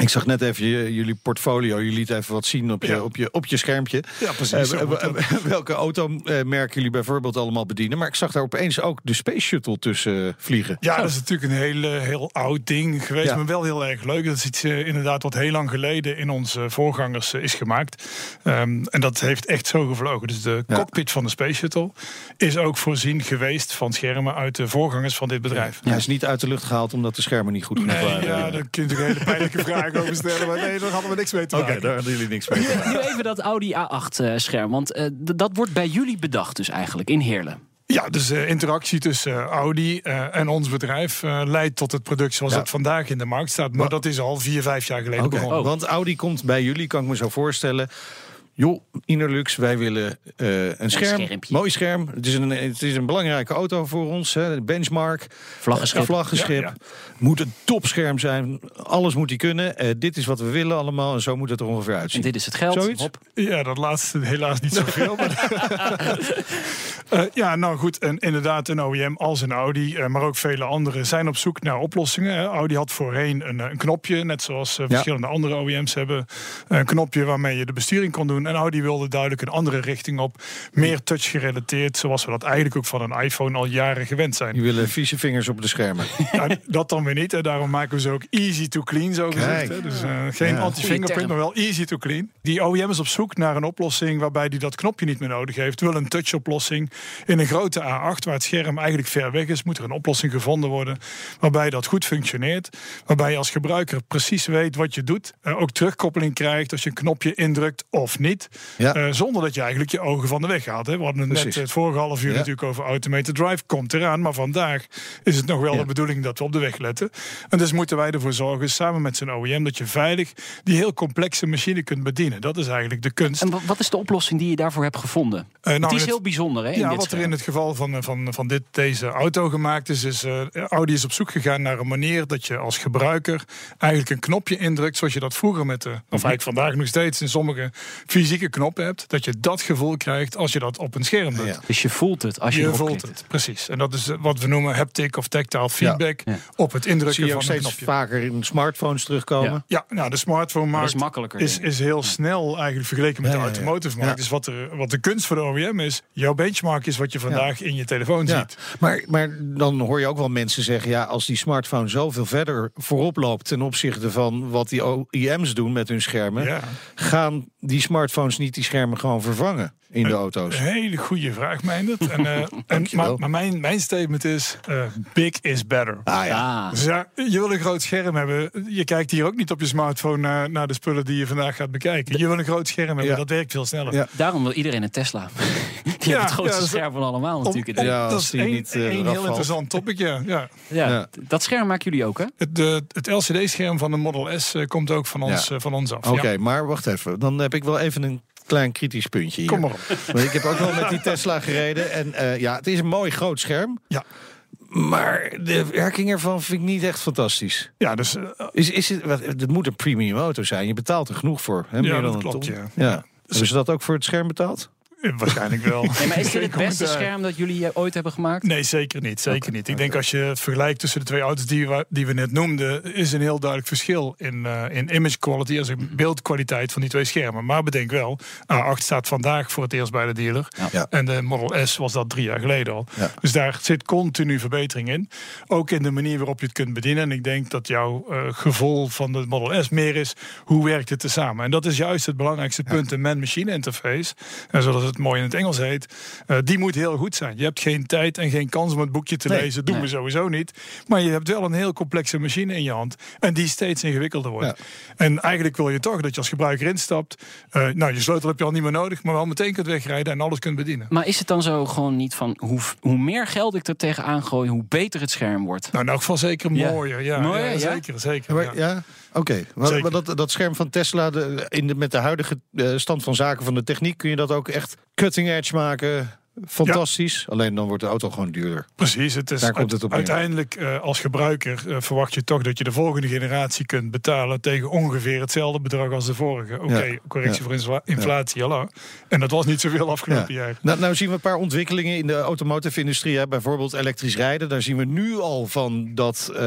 Ik zag net even je- jullie portfolio. Je liet even wat zien op je,
Ja.
op je, op je schermpje.
Ja, precies.
Eh,
dat.
welke automerken jullie bijvoorbeeld allemaal bedienen. Maar ik zag daar opeens ook de Space Shuttle tussen vliegen.
Ja, dat is natuurlijk een heel, eh, heel oud ding geweest,
Ja.
maar wel heel erg leuk. Dat is iets eh, inderdaad wat heel lang geleden in onze voorgangers eh, is gemaakt. Ehm, en dat heeft echt zo gevlogen. Dus de
Ja.
cockpit van de Space Shuttle is ook voorzien geweest van schermen uit de voorgangers van dit bedrijf.
Hij is niet uit de lucht gehaald omdat de schermen niet goed genoeg
Nee,
waren.
ja, daar kun je natuurlijk hele pijnlijke vragen over stellen. Maar nee, daar hadden we niks mee te
Oké,
maken.
daar hadden jullie niks mee.
Nu even dat Audi A8-scherm, want eh, d- dat wordt bij jullie bedacht dus eigenlijk in Heerlen.
Ja, dus de interactie tussen eh, Audi eh, en ons bedrijf eh, leidt tot het product zoals
Ja.
het vandaag in de markt staat. Maar dat is al vier, vijf jaar geleden
Oké,
begonnen.
Want Audi komt bij jullie, kan ik me zo voorstellen. Joh, Innerlux, wij willen eh, een scherm.
schermpje.
Mooi scherm. Het is, een, het is een belangrijke auto voor ons. Hè. Benchmark.
Vlaggenschip.
Een vlaggenschip.
Ja,
Moet een topscherm zijn. Alles moet die kunnen. Eh, dit is wat we willen allemaal. En zo moet het er ongeveer
En
uitzien.
dit is het geld.
Zoiets?
Hop.
Ja, dat laatste helaas niet zoveel. maar Eh, ja, nou goed. En inderdaad, een OEM als een Audi, maar ook vele anderen, zijn op zoek naar oplossingen. hè. Audi had voorheen een, een knopje, net zoals verschillende andere OEM's hebben. Een knopje waarmee je de besturing kon doen. En Audi wilde duidelijk een andere richting op. Meer touch gerelateerd, zoals we dat eigenlijk ook van een iPhone al jaren gewend zijn.
Die willen vieze vingers op de schermen.
Nou, dat dan weer niet. Hè. Daarom maken we ze ook easy to clean, zo gezegd. Hè. Dus eh, geen
Ja.
anti-fingerprint, maar wel easy to clean. Die OEM is op zoek naar een oplossing waarbij die dat knopje niet meer nodig heeft. Wil een touch-oplossing. In een grote A8, waar het scherm eigenlijk ver weg is, moet er een oplossing gevonden worden waarbij dat goed functioneert. Waarbij je als gebruiker precies weet wat je doet. Eh, ook terugkoppeling krijgt als je een knopje indrukt of niet.
Ja.
Eh, zonder dat je eigenlijk je ogen van de weg gaat. Hè. We hadden het net het vorige half uur
Ja.
natuurlijk over automated drive. Komt eraan, maar vandaag is het nog wel
Ja.
de bedoeling dat we op de weg letten. En dus moeten wij ervoor zorgen, samen met zijn OEM, dat je veilig die heel complexe machine kunt bedienen. Dat is eigenlijk de kunst.
En wa- wat is de oplossing die je daarvoor hebt gevonden?
Eh, nou,
het is
het-
heel bijzonder, hè? in
Ja, wat er in het geval van, eh, van, van dit, deze auto gemaakt is, is eh, Audi is op zoek gegaan naar een manier dat je als gebruiker eigenlijk een knopje indrukt, zoals je dat vroeger met de, of eigenlijk vandaag nog steeds in sommige fysieke knoppen hebt, dat je dat gevoel krijgt als je dat op een scherm doet.
Ja.
Dus je voelt het als je,
voelt het, precies. En dat is eh, wat we noemen haptic of tactile feedback
Ja.
op het indrukken
Zie je
van een
steeds
knopje.
vaker in smartphones terugkomen.
Ja.
Ja, nou, de smartphone markt
is makkelijker.
is, is heel snel eigenlijk vergeleken met
Ja,
de automotive markt.
Ja.
Dus wat, er, wat de kunst voor de OEM is, jouw benchmark is wat je vandaag in je telefoon
Ja,
ziet.
maar, maar dan hoor je ook wel mensen zeggen... ja, als die smartphone zoveel verder voorop loopt... ten opzichte van wat die OEM's doen met hun schermen...
Ja.
gaan die smartphones niet die schermen gewoon vervangen in de auto's?
Een hele goede vraag, Meindert. En, eh, en, maar maar mijn, mijn statement is, eh, big is better.
Ah ja.
Ah.
Dus ja, je wil een groot scherm hebben. Je kijkt hier ook niet op je smartphone naar, naar de spullen die je vandaag gaat bekijken. Je wil een groot scherm hebben,
Ja.
dat werkt veel sneller.
Ja.
Daarom wil iedereen een Tesla. Die
Ja,
het grootste
ja, dat is-
scherm van allemaal natuurlijk.
om-
Ja,
dat is één,
niet, eraf
heel
valt.
interessant topic, ja. ja.
ja,
Ja.
Dat scherm maken jullie ook, hè?
Het, de, het LCD-scherm van de Model S eh, komt ook van ons,
Ja.
eh, van ons af.
Oké,
Ja.
maar wacht even. Dan heb ik wel even een klein kritisch puntje hier.
Kom maar op.
Want ik heb ook wel met die Tesla gereden. En eh, ja, het is een mooi groot scherm.
Ja.
Maar de werking ervan vind ik niet echt fantastisch.
Ja, dus
Is, is het, wat, het moet een premium auto zijn. Je betaalt er genoeg voor. Hè?
Ja,
Meer dan
dat
een
klopt,
ton.
ja.
ja. Hebben ze dat ook voor het scherm betaald?
waarschijnlijk wel.
Nee, maar is dit het beste scherm dat jullie eh, ooit hebben gemaakt?
Nee, zeker niet. Zeker niet. Ik denk als je het vergelijkt tussen de twee auto's die we, die we net noemden, is een heel duidelijk verschil in, eh, in image quality, als in beeldkwaliteit van die twee schermen. Maar bedenk wel, A8 staat vandaag voor het eerst bij de dealer.
Ja.
En de Model S was dat drie jaar geleden al.
Ja.
Dus daar zit continu verbetering in. Ook in de manier waarop je het kunt bedienen. En ik denk dat jouw eh, gevoel van de Model S meer is, hoe werkt het tezamen? En dat is juist het belangrijkste punt, de man-machine interface. En zoals het mooi in het Engels heet, eh, die moet heel goed zijn. Je hebt geen tijd en geen kans om het boekje te
Nee,
lezen. Doen
nee.
we sowieso niet. Maar je hebt wel een heel complexe machine in je hand. En die steeds ingewikkelder wordt.
Ja.
En eigenlijk wil je toch dat je als gebruiker instapt. eh, nou, je sleutel heb je al niet meer nodig. Maar wel meteen kunt wegrijden en alles kunt bedienen.
Maar is het dan zo gewoon niet van hoe, hoe meer geld ik er tegenaan gooi, hoe beter het scherm wordt?
Nou, in elk geval zeker mooier. Ja,
Mooier,
ja,
ja?
zeker. zeker
Maar,
ja.
Oké. Maar dat, dat scherm van Tesla, de, in de, met de huidige eh, stand van zaken van de techniek, kun je dat ook echt cutting edge maken. Fantastisch. Alleen dan wordt de auto gewoon duurder.
Precies, het is
Daar komt het op
uiteindelijk eh, als gebruiker eh, verwacht je toch dat je de volgende generatie kunt betalen tegen ongeveer hetzelfde bedrag als de vorige. Oké,
Ja.
correctie
Ja.
voor inflatie, hallo. En dat was niet zoveel afgelopen jaar.
Nou, nou zien we een paar ontwikkelingen in de automotive-industrie. hè. Bijvoorbeeld elektrisch rijden. Daar zien we nu al van dat eh,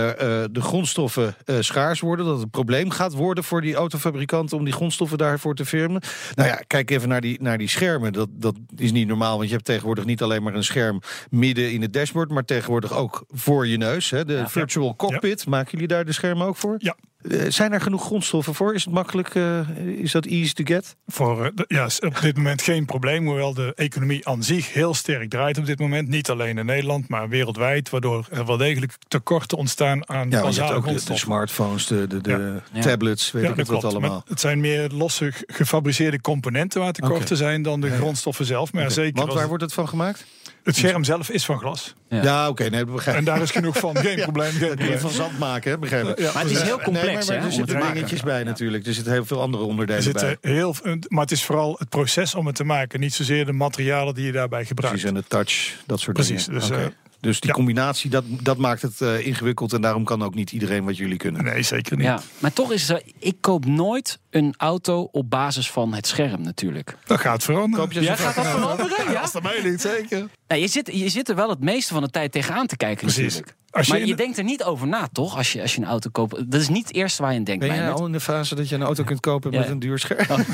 de grondstoffen schaars worden. Dat het een probleem gaat worden voor die autofabrikanten om die grondstoffen daarvoor te firmen. Nou ja, kijk even naar die, naar die schermen. Dat, dat is niet normaal, want je hebt tegenwoordig niet alleen maar een scherm midden in het dashboard, maar tegenwoordig ook voor je neus. Hè? De virtual cockpit. Maken jullie daar de schermen ook voor?
Ja.
Eh, zijn er genoeg grondstoffen voor? Is het makkelijk? eh, is dat easy to get?
Voor eh, de- ja, op dit moment geen probleem. Hoewel de economie aan zich heel sterk draait op dit moment. Niet alleen in Nederland, maar wereldwijd. Waardoor er wel degelijk tekorten ontstaan aan
Ja,
basale
ook de, de
grondstoffen.
smartphones, de, de, de
Ja.
tablets, weet
Ja,
ik het wat.
Maar
allemaal.
het zijn meer losse ge- gefabriceerde componenten waar tekorten zijn dan de grondstoffen zelf. Maar zeker.
Want waar wordt het van gemaakt?
Het scherm zelf is van glas.
Ja.
Ja, oké, nee, dat begrijp
En daar is genoeg van. Geen probleem. Geen
Kun je van zand maken, hè? begrijp ik.
Ja,
Maar het is heel
Nee,
complex,
maar, maar
hè,
er zitten dingetjes bij natuurlijk. Er zitten heel veel andere onderdelen
Er
bij.
heel, maar het is vooral het proces om het te maken. Niet zozeer de materialen die je daarbij gebruikt.
Precies, en de touch, dat soort
Precies,
dingen.
dus,
Oké.
eh,
dus die
ja.
combinatie, dat, dat maakt het eh, ingewikkeld. En daarom kan ook niet iedereen wat jullie kunnen.
Nee, zeker niet.
Ja, maar toch is het, zo, ik koop nooit een auto op basis van het scherm natuurlijk.
Dat gaat veranderen.
Koop je
Ja, gaat dat veranderen? Ja?
Als dat mij niet, zeker.
Nou, je, zit, je zit er wel het meeste van de tijd tegenaan te kijken
Precies.
natuurlijk.
Als je
maar je
de-
denkt er niet over na, toch? Als je, als je een auto koopt. Dat is niet het eerste waar je aan denkt.
Ben je
een
al in de fase dat je een auto kunt kopen
Ja.
met een duur scherm?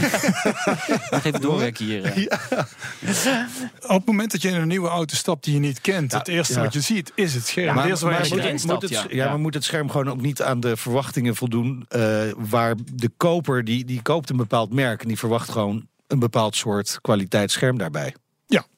Nog even doorwerken hier. eh.
Op het moment dat je in een nieuwe auto stapt die je niet kent, het eerste
ja.
wat je ziet is het scherm.
Ja,
het eerste waar
als
je
je
aan
erin
denkt.
moet
stapt,
het,
ja.
maar moet het scherm gewoon ook niet aan de verwachtingen voldoen... eh, waar de koper, die, die koopt een bepaald merk... en die verwacht gewoon een bepaald soort kwaliteitsscherm daarbij.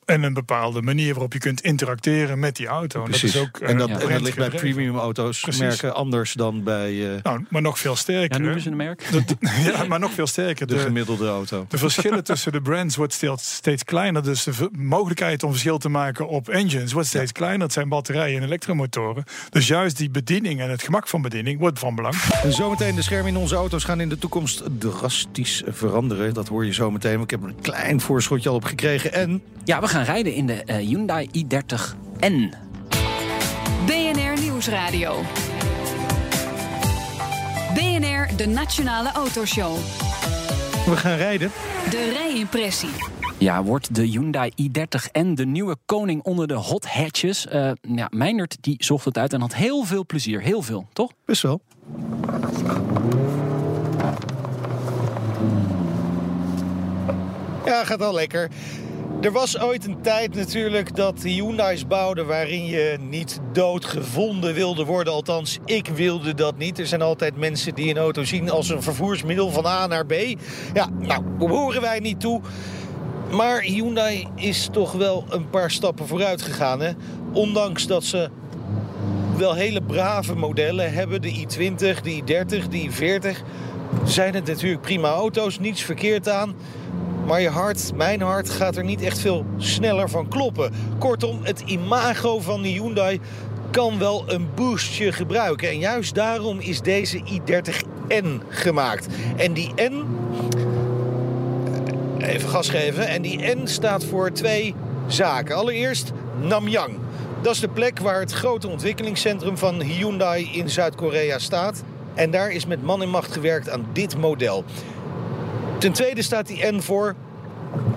En een bepaalde manier waarop je kunt interacteren met die auto. En
Precies.
Dat is ook,
en, dat,
eh,
en dat ligt bij premium auto's
Precies.
merken anders dan bij eh,
Nou, maar nog veel sterker.
noemen
hè.
ze een merk?
Dat- ja, maar nog veel sterker.
de
De,
gemiddelde auto.
de verschillen tussen de brands wordt steeds, steeds kleiner. Dus de mogelijkheid om verschil te maken op engines wordt steeds kleiner. Het zijn batterijen en elektromotoren. Dus juist die bediening en het gemak van bediening wordt van belang.
En zometeen, de schermen in onze auto's gaan in de toekomst drastisch veranderen. Dat hoor je zometeen. Ik heb er een klein voorschotje al op gekregen. En
Ja, we gaan rijden in de eh, Hyundai i30N.
BNR Nieuwsradio. BNR, de Nationale Autoshow.
we gaan rijden.
De rijimpressie.
Ja, wordt de Hyundai i30N de nieuwe koning onder de hot hatches? Eh ja, Meindert die zocht het uit en had heel veel plezier. Heel veel, toch?
Best wel. Ja, gaat al lekker. Er was ooit een tijd natuurlijk dat Hyundai's bouwden waarin je niet doodgevonden wilde worden. Althans, ik wilde dat niet. Er zijn altijd mensen die een auto zien als een vervoersmiddel van A naar B. Ja, nou, daar horen wij niet toe. Maar Hyundai is toch wel een paar stappen vooruit gegaan. Hè? Ondanks dat ze wel hele brave modellen hebben. De i20, de i30, de i40. Zijn het natuurlijk prima auto's, niets verkeerd aan. Maar je hart, mijn hart, gaat er niet echt veel sneller van kloppen. Kortom, het imago van de Hyundai kan wel een boostje gebruiken. En juist daarom is deze i30N gemaakt. En die N Even gas geven. En die N staat voor twee zaken. Allereerst Namyang. Dat is de plek waar het grote ontwikkelingscentrum van Hyundai in Zuid-Korea staat. En daar is met man en macht gewerkt aan dit model. Ten tweede staat die N voor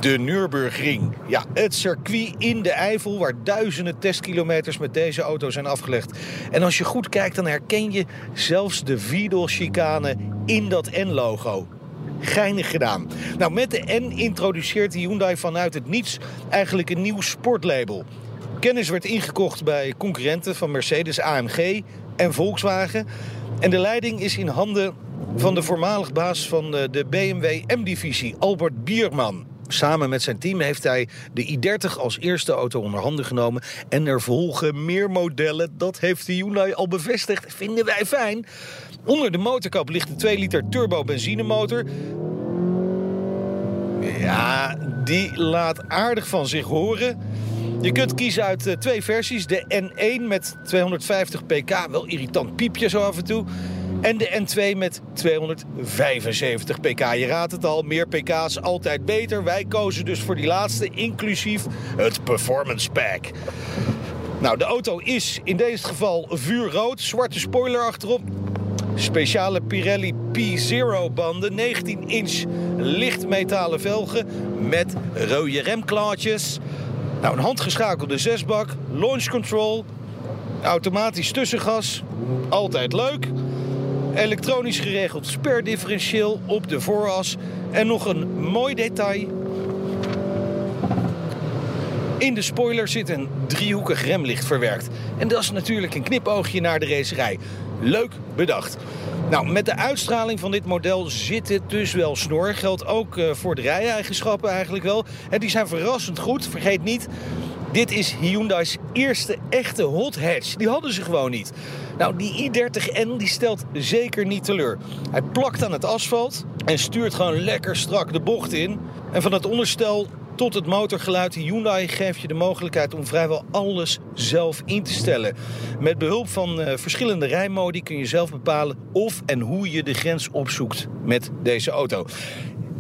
de Nürburgring. Ja, het circuit in de Eifel waar duizenden testkilometers met deze auto zijn afgelegd. En als je goed kijkt, dan herken je zelfs de Wiedel-chicane in dat N-logo. Geinig gedaan. Nou, met de N introduceert Hyundai vanuit het niets eigenlijk een nieuw sportlabel. Kennis werd ingekocht bij concurrenten van Mercedes, AMG en Volkswagen. En de leiding is in handen van de voormalig baas van eh, de BMW M-divisie, Albert Bierman. Samen met zijn team heeft hij de i30 als eerste auto onder handen genomen. En er volgen meer modellen. Dat heeft de Hyundai al bevestigd. Vinden wij fijn. Onder de motorkap ligt een 2 liter turbo benzinemotor. Ja, die laat aardig van zich horen. Je kunt kiezen uit eh, twee versies. De N1 met 250 pk, wel irritant piepje zo af en toe. En de N2 met 275 pk. Je raadt het al, meer pk's altijd beter. Wij kozen dus voor die laatste, inclusief het Performance Pack. Nou, de auto is in deze geval vuurrood. Zwarte spoiler achterop. Speciale Pirelli P0 banden. 19 inch lichtmetalen velgen met rode remklaartjes. Nou, een handgeschakelde zesbak. Launch control. Automatisch tussengas. Altijd leuk. Elektronisch geregeld sperdifferentieel op de vooras. En nog een mooi detail. In de spoiler zit een driehoekig remlicht verwerkt. En dat is natuurlijk een knipoogje naar de racerij. Leuk bedacht. Nou, met de uitstraling van dit model zit het dus wel snor. Geldt ook uh, voor de rij-eigenschappen eigenlijk wel. En die zijn verrassend goed. Vergeet niet, dit is Hyundai's eerste echte hot hatch. Die hadden ze gewoon niet. Nou, die i30N die stelt zeker niet teleur. Hij plakt aan het asfalt en stuurt gewoon lekker strak de bocht in. En van het onderstel tot het motorgeluid. Hyundai geeft je de mogelijkheid om vrijwel alles zelf in te stellen. Met behulp van uh, verschillende rijmodi kun je zelf bepalen of en hoe je de grens opzoekt met deze auto.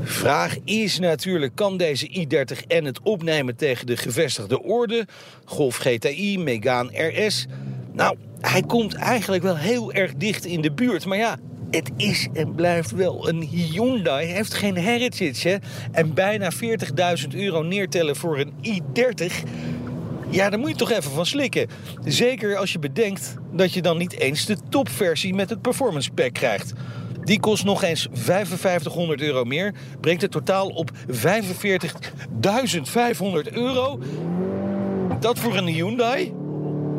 Vraag is natuurlijk, kan deze i30N het opnemen tegen de gevestigde orde? Golf GTI, Megane RS? Nou, hij komt eigenlijk wel heel erg dicht in de buurt. Maar ja, het is en blijft wel een Hyundai. Heeft geen heritage, hè? En bijna 40.000 euro neertellen voor een i30... Ja, daar moet je toch even van slikken. Zeker als je bedenkt dat je dan niet eens de topversie met het performance pack krijgt. Die kost nog eens 5500 euro meer. Brengt het totaal op 45.500 euro. Dat voor een Hyundai?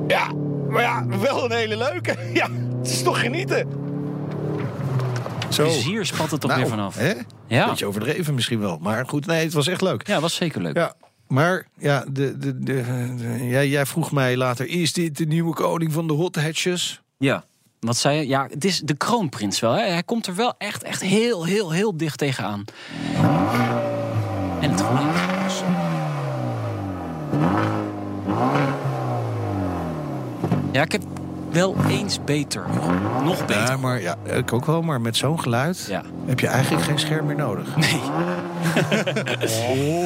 Ja, maar ja, wel een hele leuke. Ja, het is toch genieten.
Zo. Hier spat het toch
nou,
weer vanaf.
Hè? Ja. Beetje overdreven misschien wel. Maar goed, nee, het was echt leuk.
Ja, het was zeker leuk.
Ja. Maar ja, de, de, de, jij, jij vroeg mij later: is dit de nieuwe koning van de hot hatches?
Ja. Wat zei je? Ja, het is de kroonprins wel. Hè? Hij komt er wel echt, echt heel, heel, heel dicht tegenaan. En het geluid. Ja, ik heb wel eens beter. Nog beter.
Ja, maar ja, ik ook wel. Maar met zo'n geluid
ja.
heb je eigenlijk geen scherm meer nodig.
Nee.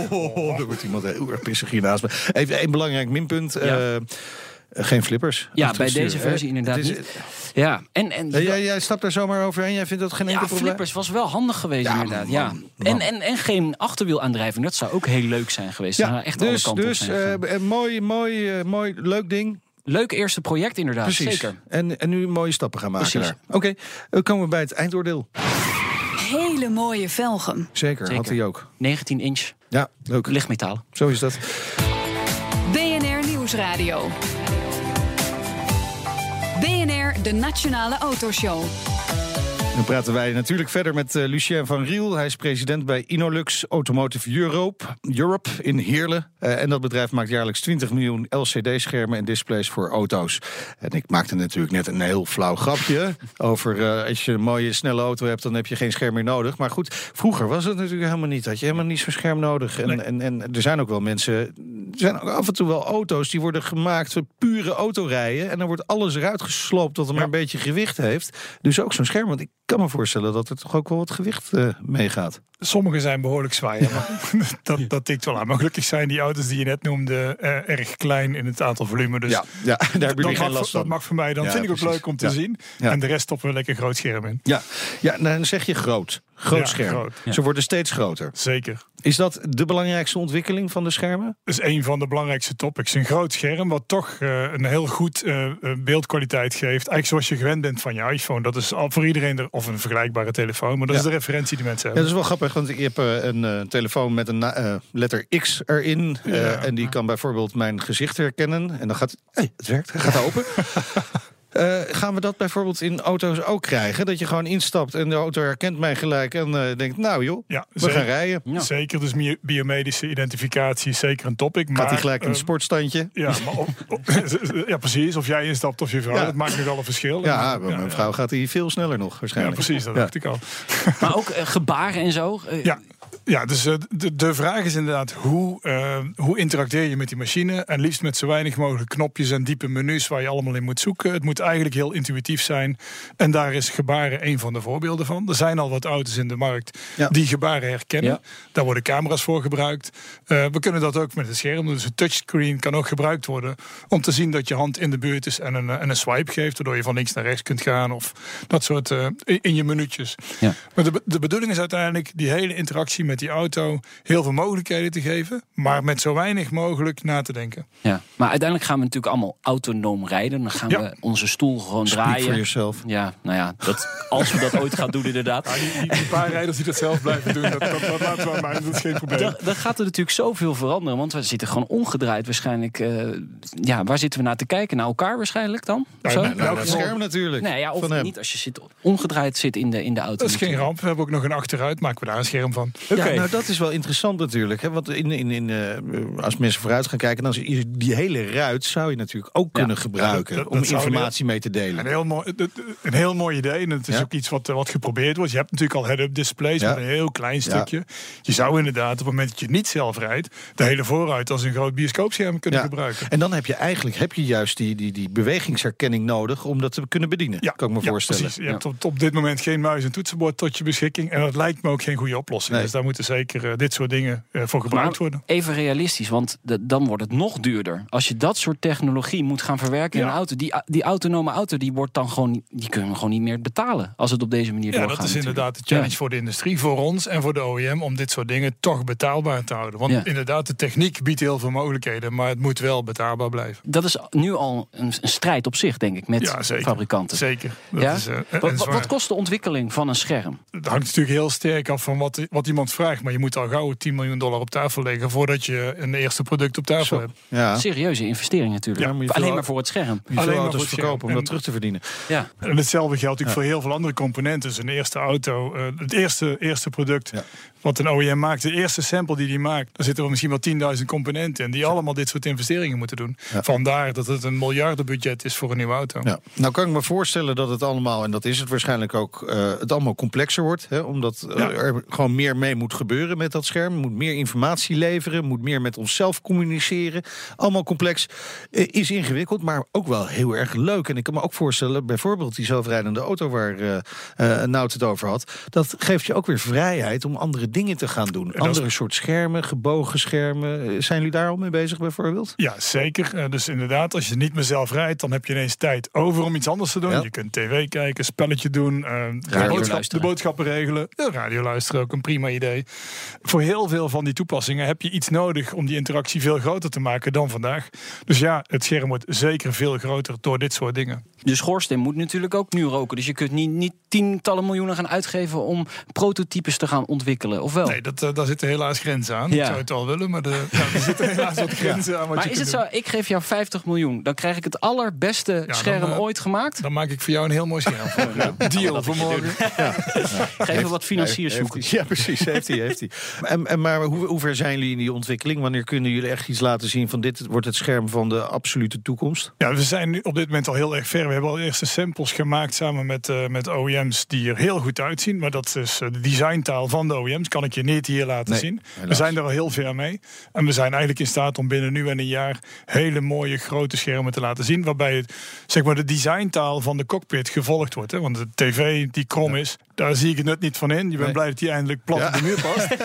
oh, er wordt iemand heel erg pissig hiernaast me. Even één belangrijk minpunt. Ja. Uh, geen flippers.
Ja, bij deze versie inderdaad is, niet. Ja, en, en,
ja, jij, jij stapt daar zomaar overheen. Jij vindt dat geen enkel
ja,
probleem?
flippers was wel handig geweest ja, inderdaad. Man, ja. Man. En, en, en geen achterwielaandrijving. Dat zou ook heel leuk zijn geweest.
Ja,
echt
dus,
alle
dus uh, mooi, mooi, uh, mooi, leuk ding.
Leuk eerste project inderdaad,
Precies.
zeker.
En, en nu mooie stappen gaan maken
Precies.
Oké, okay, dan komen we bij het eindoordeel.
Hele mooie velgen.
Zeker,
Zeker.
had hij ook.
19 inch.
Ja, leuk.
Lichtmetaal.
Zo is dat.
BNR Nieuwsradio. De Nationale Autoshow.
Dan praten wij natuurlijk verder met uh, Lucien van Riel. Hij is president bij Inolux Automotive Europe, Europe in Heerlen. Uh, en dat bedrijf maakt jaarlijks 20 miljoen LCD-schermen en displays voor auto's. En ik maakte natuurlijk net een heel flauw grapje over uh, als je een mooie snelle auto hebt, dan heb je geen scherm meer nodig. Maar goed, vroeger was het natuurlijk helemaal niet. Had je helemaal niet zo'n scherm nodig. En,
Nee.
en, en er zijn ook wel mensen, er zijn ook af en toe wel auto's die worden gemaakt voor pure autorijden. En dan wordt alles eruit gesloopt dat er maar een beetje gewicht heeft. Dus ook zo'n scherm, want ik kan me voorstellen dat er toch ook wel wat gewicht eh, meegaat.
Sommige zijn behoorlijk zwaar. ja, maar dat, dat tikt wel aan. Maar gelukkig zijn die auto's die je net noemde eh, erg klein in het aantal volume. Dus
ja, ja, daar
dat,
jullie geen
mag,
last
dat
van.
mag voor mij. Dan
Ja,
vind ik ook leuk om te zien. En de rest stoppen we lekker groot scherm in.
Ja, ja dan zeg je groot. Groot scherm.
groot.
Ze worden steeds groter.
Zeker.
Is dat de belangrijkste ontwikkeling van de schermen?
Dat is een van de belangrijkste topics. Een groot scherm wat toch eh, een heel goed eh, eh, beeldkwaliteit geeft. Eigenlijk zoals je gewend bent van je iPhone. Dat is al voor iedereen, er, of een vergelijkbare telefoon. Maar dat
Ja.
is de referentie die mensen
Ja,
hebben.
dat is wel grappig, want ik heb een telefoon met een letter X erin.
Ja.
En die kan bijvoorbeeld mijn gezicht herkennen. En dan gaat hey, het werkt, gaat open. Eh, gaan we dat bijvoorbeeld in auto's ook krijgen? Dat je gewoon instapt en de auto herkent mij gelijk en eh, denkt, nou joh,
Ja,
we
zeker.
gaan rijden.
Ja.
Zeker, dus bio- biomedische identificatie is zeker een topic.
Gaat
maar,
hij gelijk in een
eh,
sportstandje?
Ja, maar op- op- ja, precies. Of jij instapt of je vrouw.
Ja.
Dat maakt nogal een verschil.
Ja, mijn vrouw gaat hij veel sneller nog
Ja,
waarschijnlijk.
precies. Dat
Ja.
dacht ik al.
Maar ook gebaren en zo.
Ja, ja dus eh, de, de vraag is inderdaad hoe, eh, hoe interacteer je met die machine? En liefst met zo weinig mogelijk knopjes en diepe menus waar je allemaal in moet zoeken. Het moet eigenlijk heel intuïtief zijn. En daar is gebaren een van de voorbeelden van. Er zijn al wat auto's in de markt
Ja.
die gebaren herkennen.
Ja.
Daar worden camera's voor gebruikt. Eh, we kunnen dat ook met het scherm. Dus een touchscreen kan ook gebruikt worden om te zien dat je hand in de buurt is en een, en een swipe geeft. Waardoor je van links naar rechts kunt gaan of dat soort in in je minuutjes.
Ja.
Maar de, de bedoeling is uiteindelijk die hele interactie met met die auto heel veel mogelijkheden te geven, maar met zo weinig mogelijk na te denken.
Ja, maar uiteindelijk gaan we natuurlijk allemaal autonoom rijden. Dan gaan
Ja.
we onze stoel gewoon
Speak
draaien.
for yourself.
Ja, nou ja, dat, als we dat ooit gaan doen, inderdaad.
Ja, die, die, die paar rijders die dat zelf blijven doen, dat, dat, dat laten we aan mij, dat is geen probleem.
Dan, dan gaat er natuurlijk zoveel veranderen. Want we zitten gewoon omgedraaid waarschijnlijk. eh, ja, waar zitten we naar te kijken? Naar elkaar waarschijnlijk dan? Of zo?
Ja, nou,
Nou,
dat
scherm natuurlijk.
Nee, ja, of
van hem.
niet als je zit, omgedraaid zit in de, in de auto.
Dat is geen ramp. We hebben ook nog een achteruit, maken we daar een scherm van.
Ja, nou dat is wel interessant natuurlijk. Hè? Want in, in, in, eh, als mensen vooruit gaan kijken, dan is die hele ruit zou je natuurlijk ook kunnen gebruiken
dat- dat
om
een
informatie mee te
Een
delen.
heel mooi, een heel mooi idee. En het is
Ja.
ook iets wat, wat geprobeerd wordt. Je hebt natuurlijk al head-up displays
Ja.
met een heel klein stukje. Je zou inderdaad op het moment dat je niet zelf rijdt... de hele voorruit als een groot bioscoopscherm kunnen
Ja.
gebruiken.
En dan heb je eigenlijk heb je juist die, die, die bewegingsherkenning nodig om dat te kunnen bedienen. kan ik me
ja,
voorstellen.
Precies. Je hebt op, op dit moment geen muis en toetsenbord tot je beschikking. En dat lijkt me ook geen goede oplossing.
Nee.
Dus daar moeten zeker eh, dit soort dingen eh, voor gebruikt
Maar
worden.
even realistisch, want de- dan wordt het nog duurder. Als je dat soort technologie moet gaan verwerken in een auto, die, die autonome auto, die wordt dan gewoon, niet- die kunnen we gewoon niet meer betalen als het op deze manier
Ja,
doorgaat.
dat is
natuurlijk.
inderdaad de challenge voor de industrie, voor ons en voor de OEM... om dit soort dingen toch betaalbaar te houden. Want
Ja.
inderdaad, de techniek biedt heel veel mogelijkheden... maar het moet wel betaalbaar blijven.
Dat is nu al een, een strijd op zich, denk ik, met
Ja, zeker.
fabrikanten.
Zeker. Dat
Ja?
is, eh,
wat, wat, kost de ontwikkeling van een scherm?
Het hangt natuurlijk heel sterk af van wat, wat iemand vraagt. Maar je moet al gauw 10 miljoen dollar op tafel leggen... voordat je een eerste product op tafel
Zo.
hebt.
Ja.
Serieuze investering natuurlijk.
Ja,
Alleen maar voor het scherm.
Alleen maar
auto's
voor het
verkopen om dat terug te verdienen.
Ja.
En hetzelfde geldt natuurlijk voor heel veel andere componenten. Dus een eerste auto, eh, het eerste, eerste product
Ja.
Wat een OEM maakt... de eerste sample die die maakt... daar zitten er misschien wel 10.000 componenten... in die allemaal dit soort investeringen moeten doen. Vandaar dat het een miljardenbudget is voor een nieuwe auto.
Ja. Nou kan ik me voorstellen dat het allemaal, en dat is het waarschijnlijk ook, eh, het allemaal complexer wordt. Hè, omdat eh,
Ja.
er gewoon meer mee moet gebeuren met dat scherm. Moet meer informatie leveren, moet meer met onszelf communiceren. Allemaal complex. Eh, is ingewikkeld, maar ook wel heel erg leuk. En ik kan me ook voorstellen, bijvoorbeeld die zelfrijdende auto waar eh, Nout het over had. Dat geeft je ook weer vrijheid om andere dingen te gaan doen.
is-
Andere soort schermen, gebogen schermen. Eh, Zijn jullie daar al mee bezig bijvoorbeeld?
Ja, zeker. Eh, Dus inderdaad, als je niet meer zelf rijdt, dan heb je ineens tijd over om iets anders te doen.
Ja.
Je kunt tv kijken, spelletje doen, eh, de,
Radio
boodschap- de boodschappen regelen. Ja, radio luisteren ook een prima idee. Voor heel veel van die toepassingen heb je iets nodig om die interactie veel groter te maken dan vandaag. Dus ja, het scherm wordt zeker veel groter door dit soort dingen.
De schoorsteen moet natuurlijk ook nu roken. Dus je kunt niet, niet tientallen miljoenen gaan uitgeven om prototypes te gaan ontwikkelen. Of wel?
Nee, dat, eh, daar zitten helaas grenzen aan.
Ja.
Ik zou het wel willen, maar de, ja, er zitten helaas wat grenzen aan wat
maar
je
is het zo, ik geef jou 50 miljoen, dan krijg ik het allerbeste scherm
eh,
ooit gemaakt?
Dan maak ik voor jou een heel mooi scherm. voor. Deal voor morgen.
Geef even wat financiers zoeken.
Ja, precies. Heeft hij, heeft hij. En, en maar hoe, hoe ver zijn jullie in die ontwikkeling? Wanneer kunnen jullie echt iets laten zien van dit wordt het scherm van de absolute toekomst?
Ja, we zijn nu op dit moment al heel erg ver. We hebben al eerste samples gemaakt samen met, eh, met OEM's die er heel goed uitzien. Maar dat is de designtaal van de OEM's. Kan ik je niet hier laten
Nee,
zien. We zijn er al heel ver mee. En we zijn eigenlijk in staat om binnen nu en een jaar hele mooie grote schermen te laten zien. Waarbij het, zeg maar, de designtaal van de cockpit gevolgd wordt. Hè? Want de tv die krom is, daar zie ik het nut niet van in. Je bent
Nee.
blij dat die eindelijk plat
Ja.
op de muur past.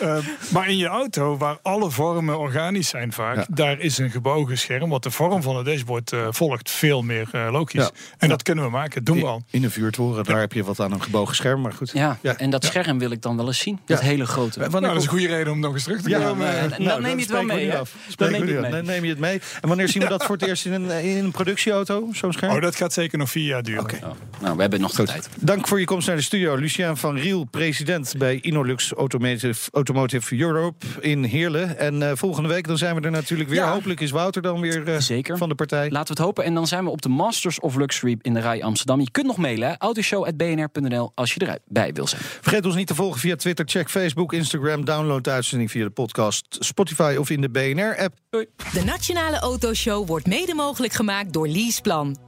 Eh, maar in je auto, waar alle vormen organisch zijn vaak,
Ja.
daar is een gebogen scherm. Wat de vorm van het dashboard eh, volgt, veel meer eh, logisch.
Ja.
En dat kunnen we maken, dat doen we al.
In, een vuurtoren, daar heb je wat aan een gebogen scherm, maar goed.
Ja,
Ja.
en dat scherm wil ik dan wel eens zien. Dat
Ja.
hele grote.
Nou, dat is een goede reden om nog eens terug te
Ja,
komen.
nou, en- dan neem je het wel mee,
af.
Dan neem je het mee.
Dan neem je het mee. En wanneer zien we dat voor het eerst in een, in een productieauto, zo'n scherm?
Oh, dat gaat zeker nog vier jaar duren.
Oké.
Oh, nou, we hebben nog de tijd.
Dank voor je komst naar de studio. Lucien van Riel, president bij Inolux Automotive, Automotive Europe in Heerlen. En eh, volgende week dan zijn we er natuurlijk weer.
Ja.
Hopelijk is Wouter dan weer eh,
Zeker.
van de partij.
Laten we het hopen. En dan zijn we op de Masters of Luxury in de Rij Amsterdam. Je kunt nog mailen, autoshow.bnr.nl als je erbij wil zijn.
Vergeet ons niet te volgen via Twitter, check Facebook, Instagram. Download de uitzending via de podcast Spotify of in de BNR-app.
De Nationale Autoshow wordt mede mogelijk gemaakt door Leaseplan.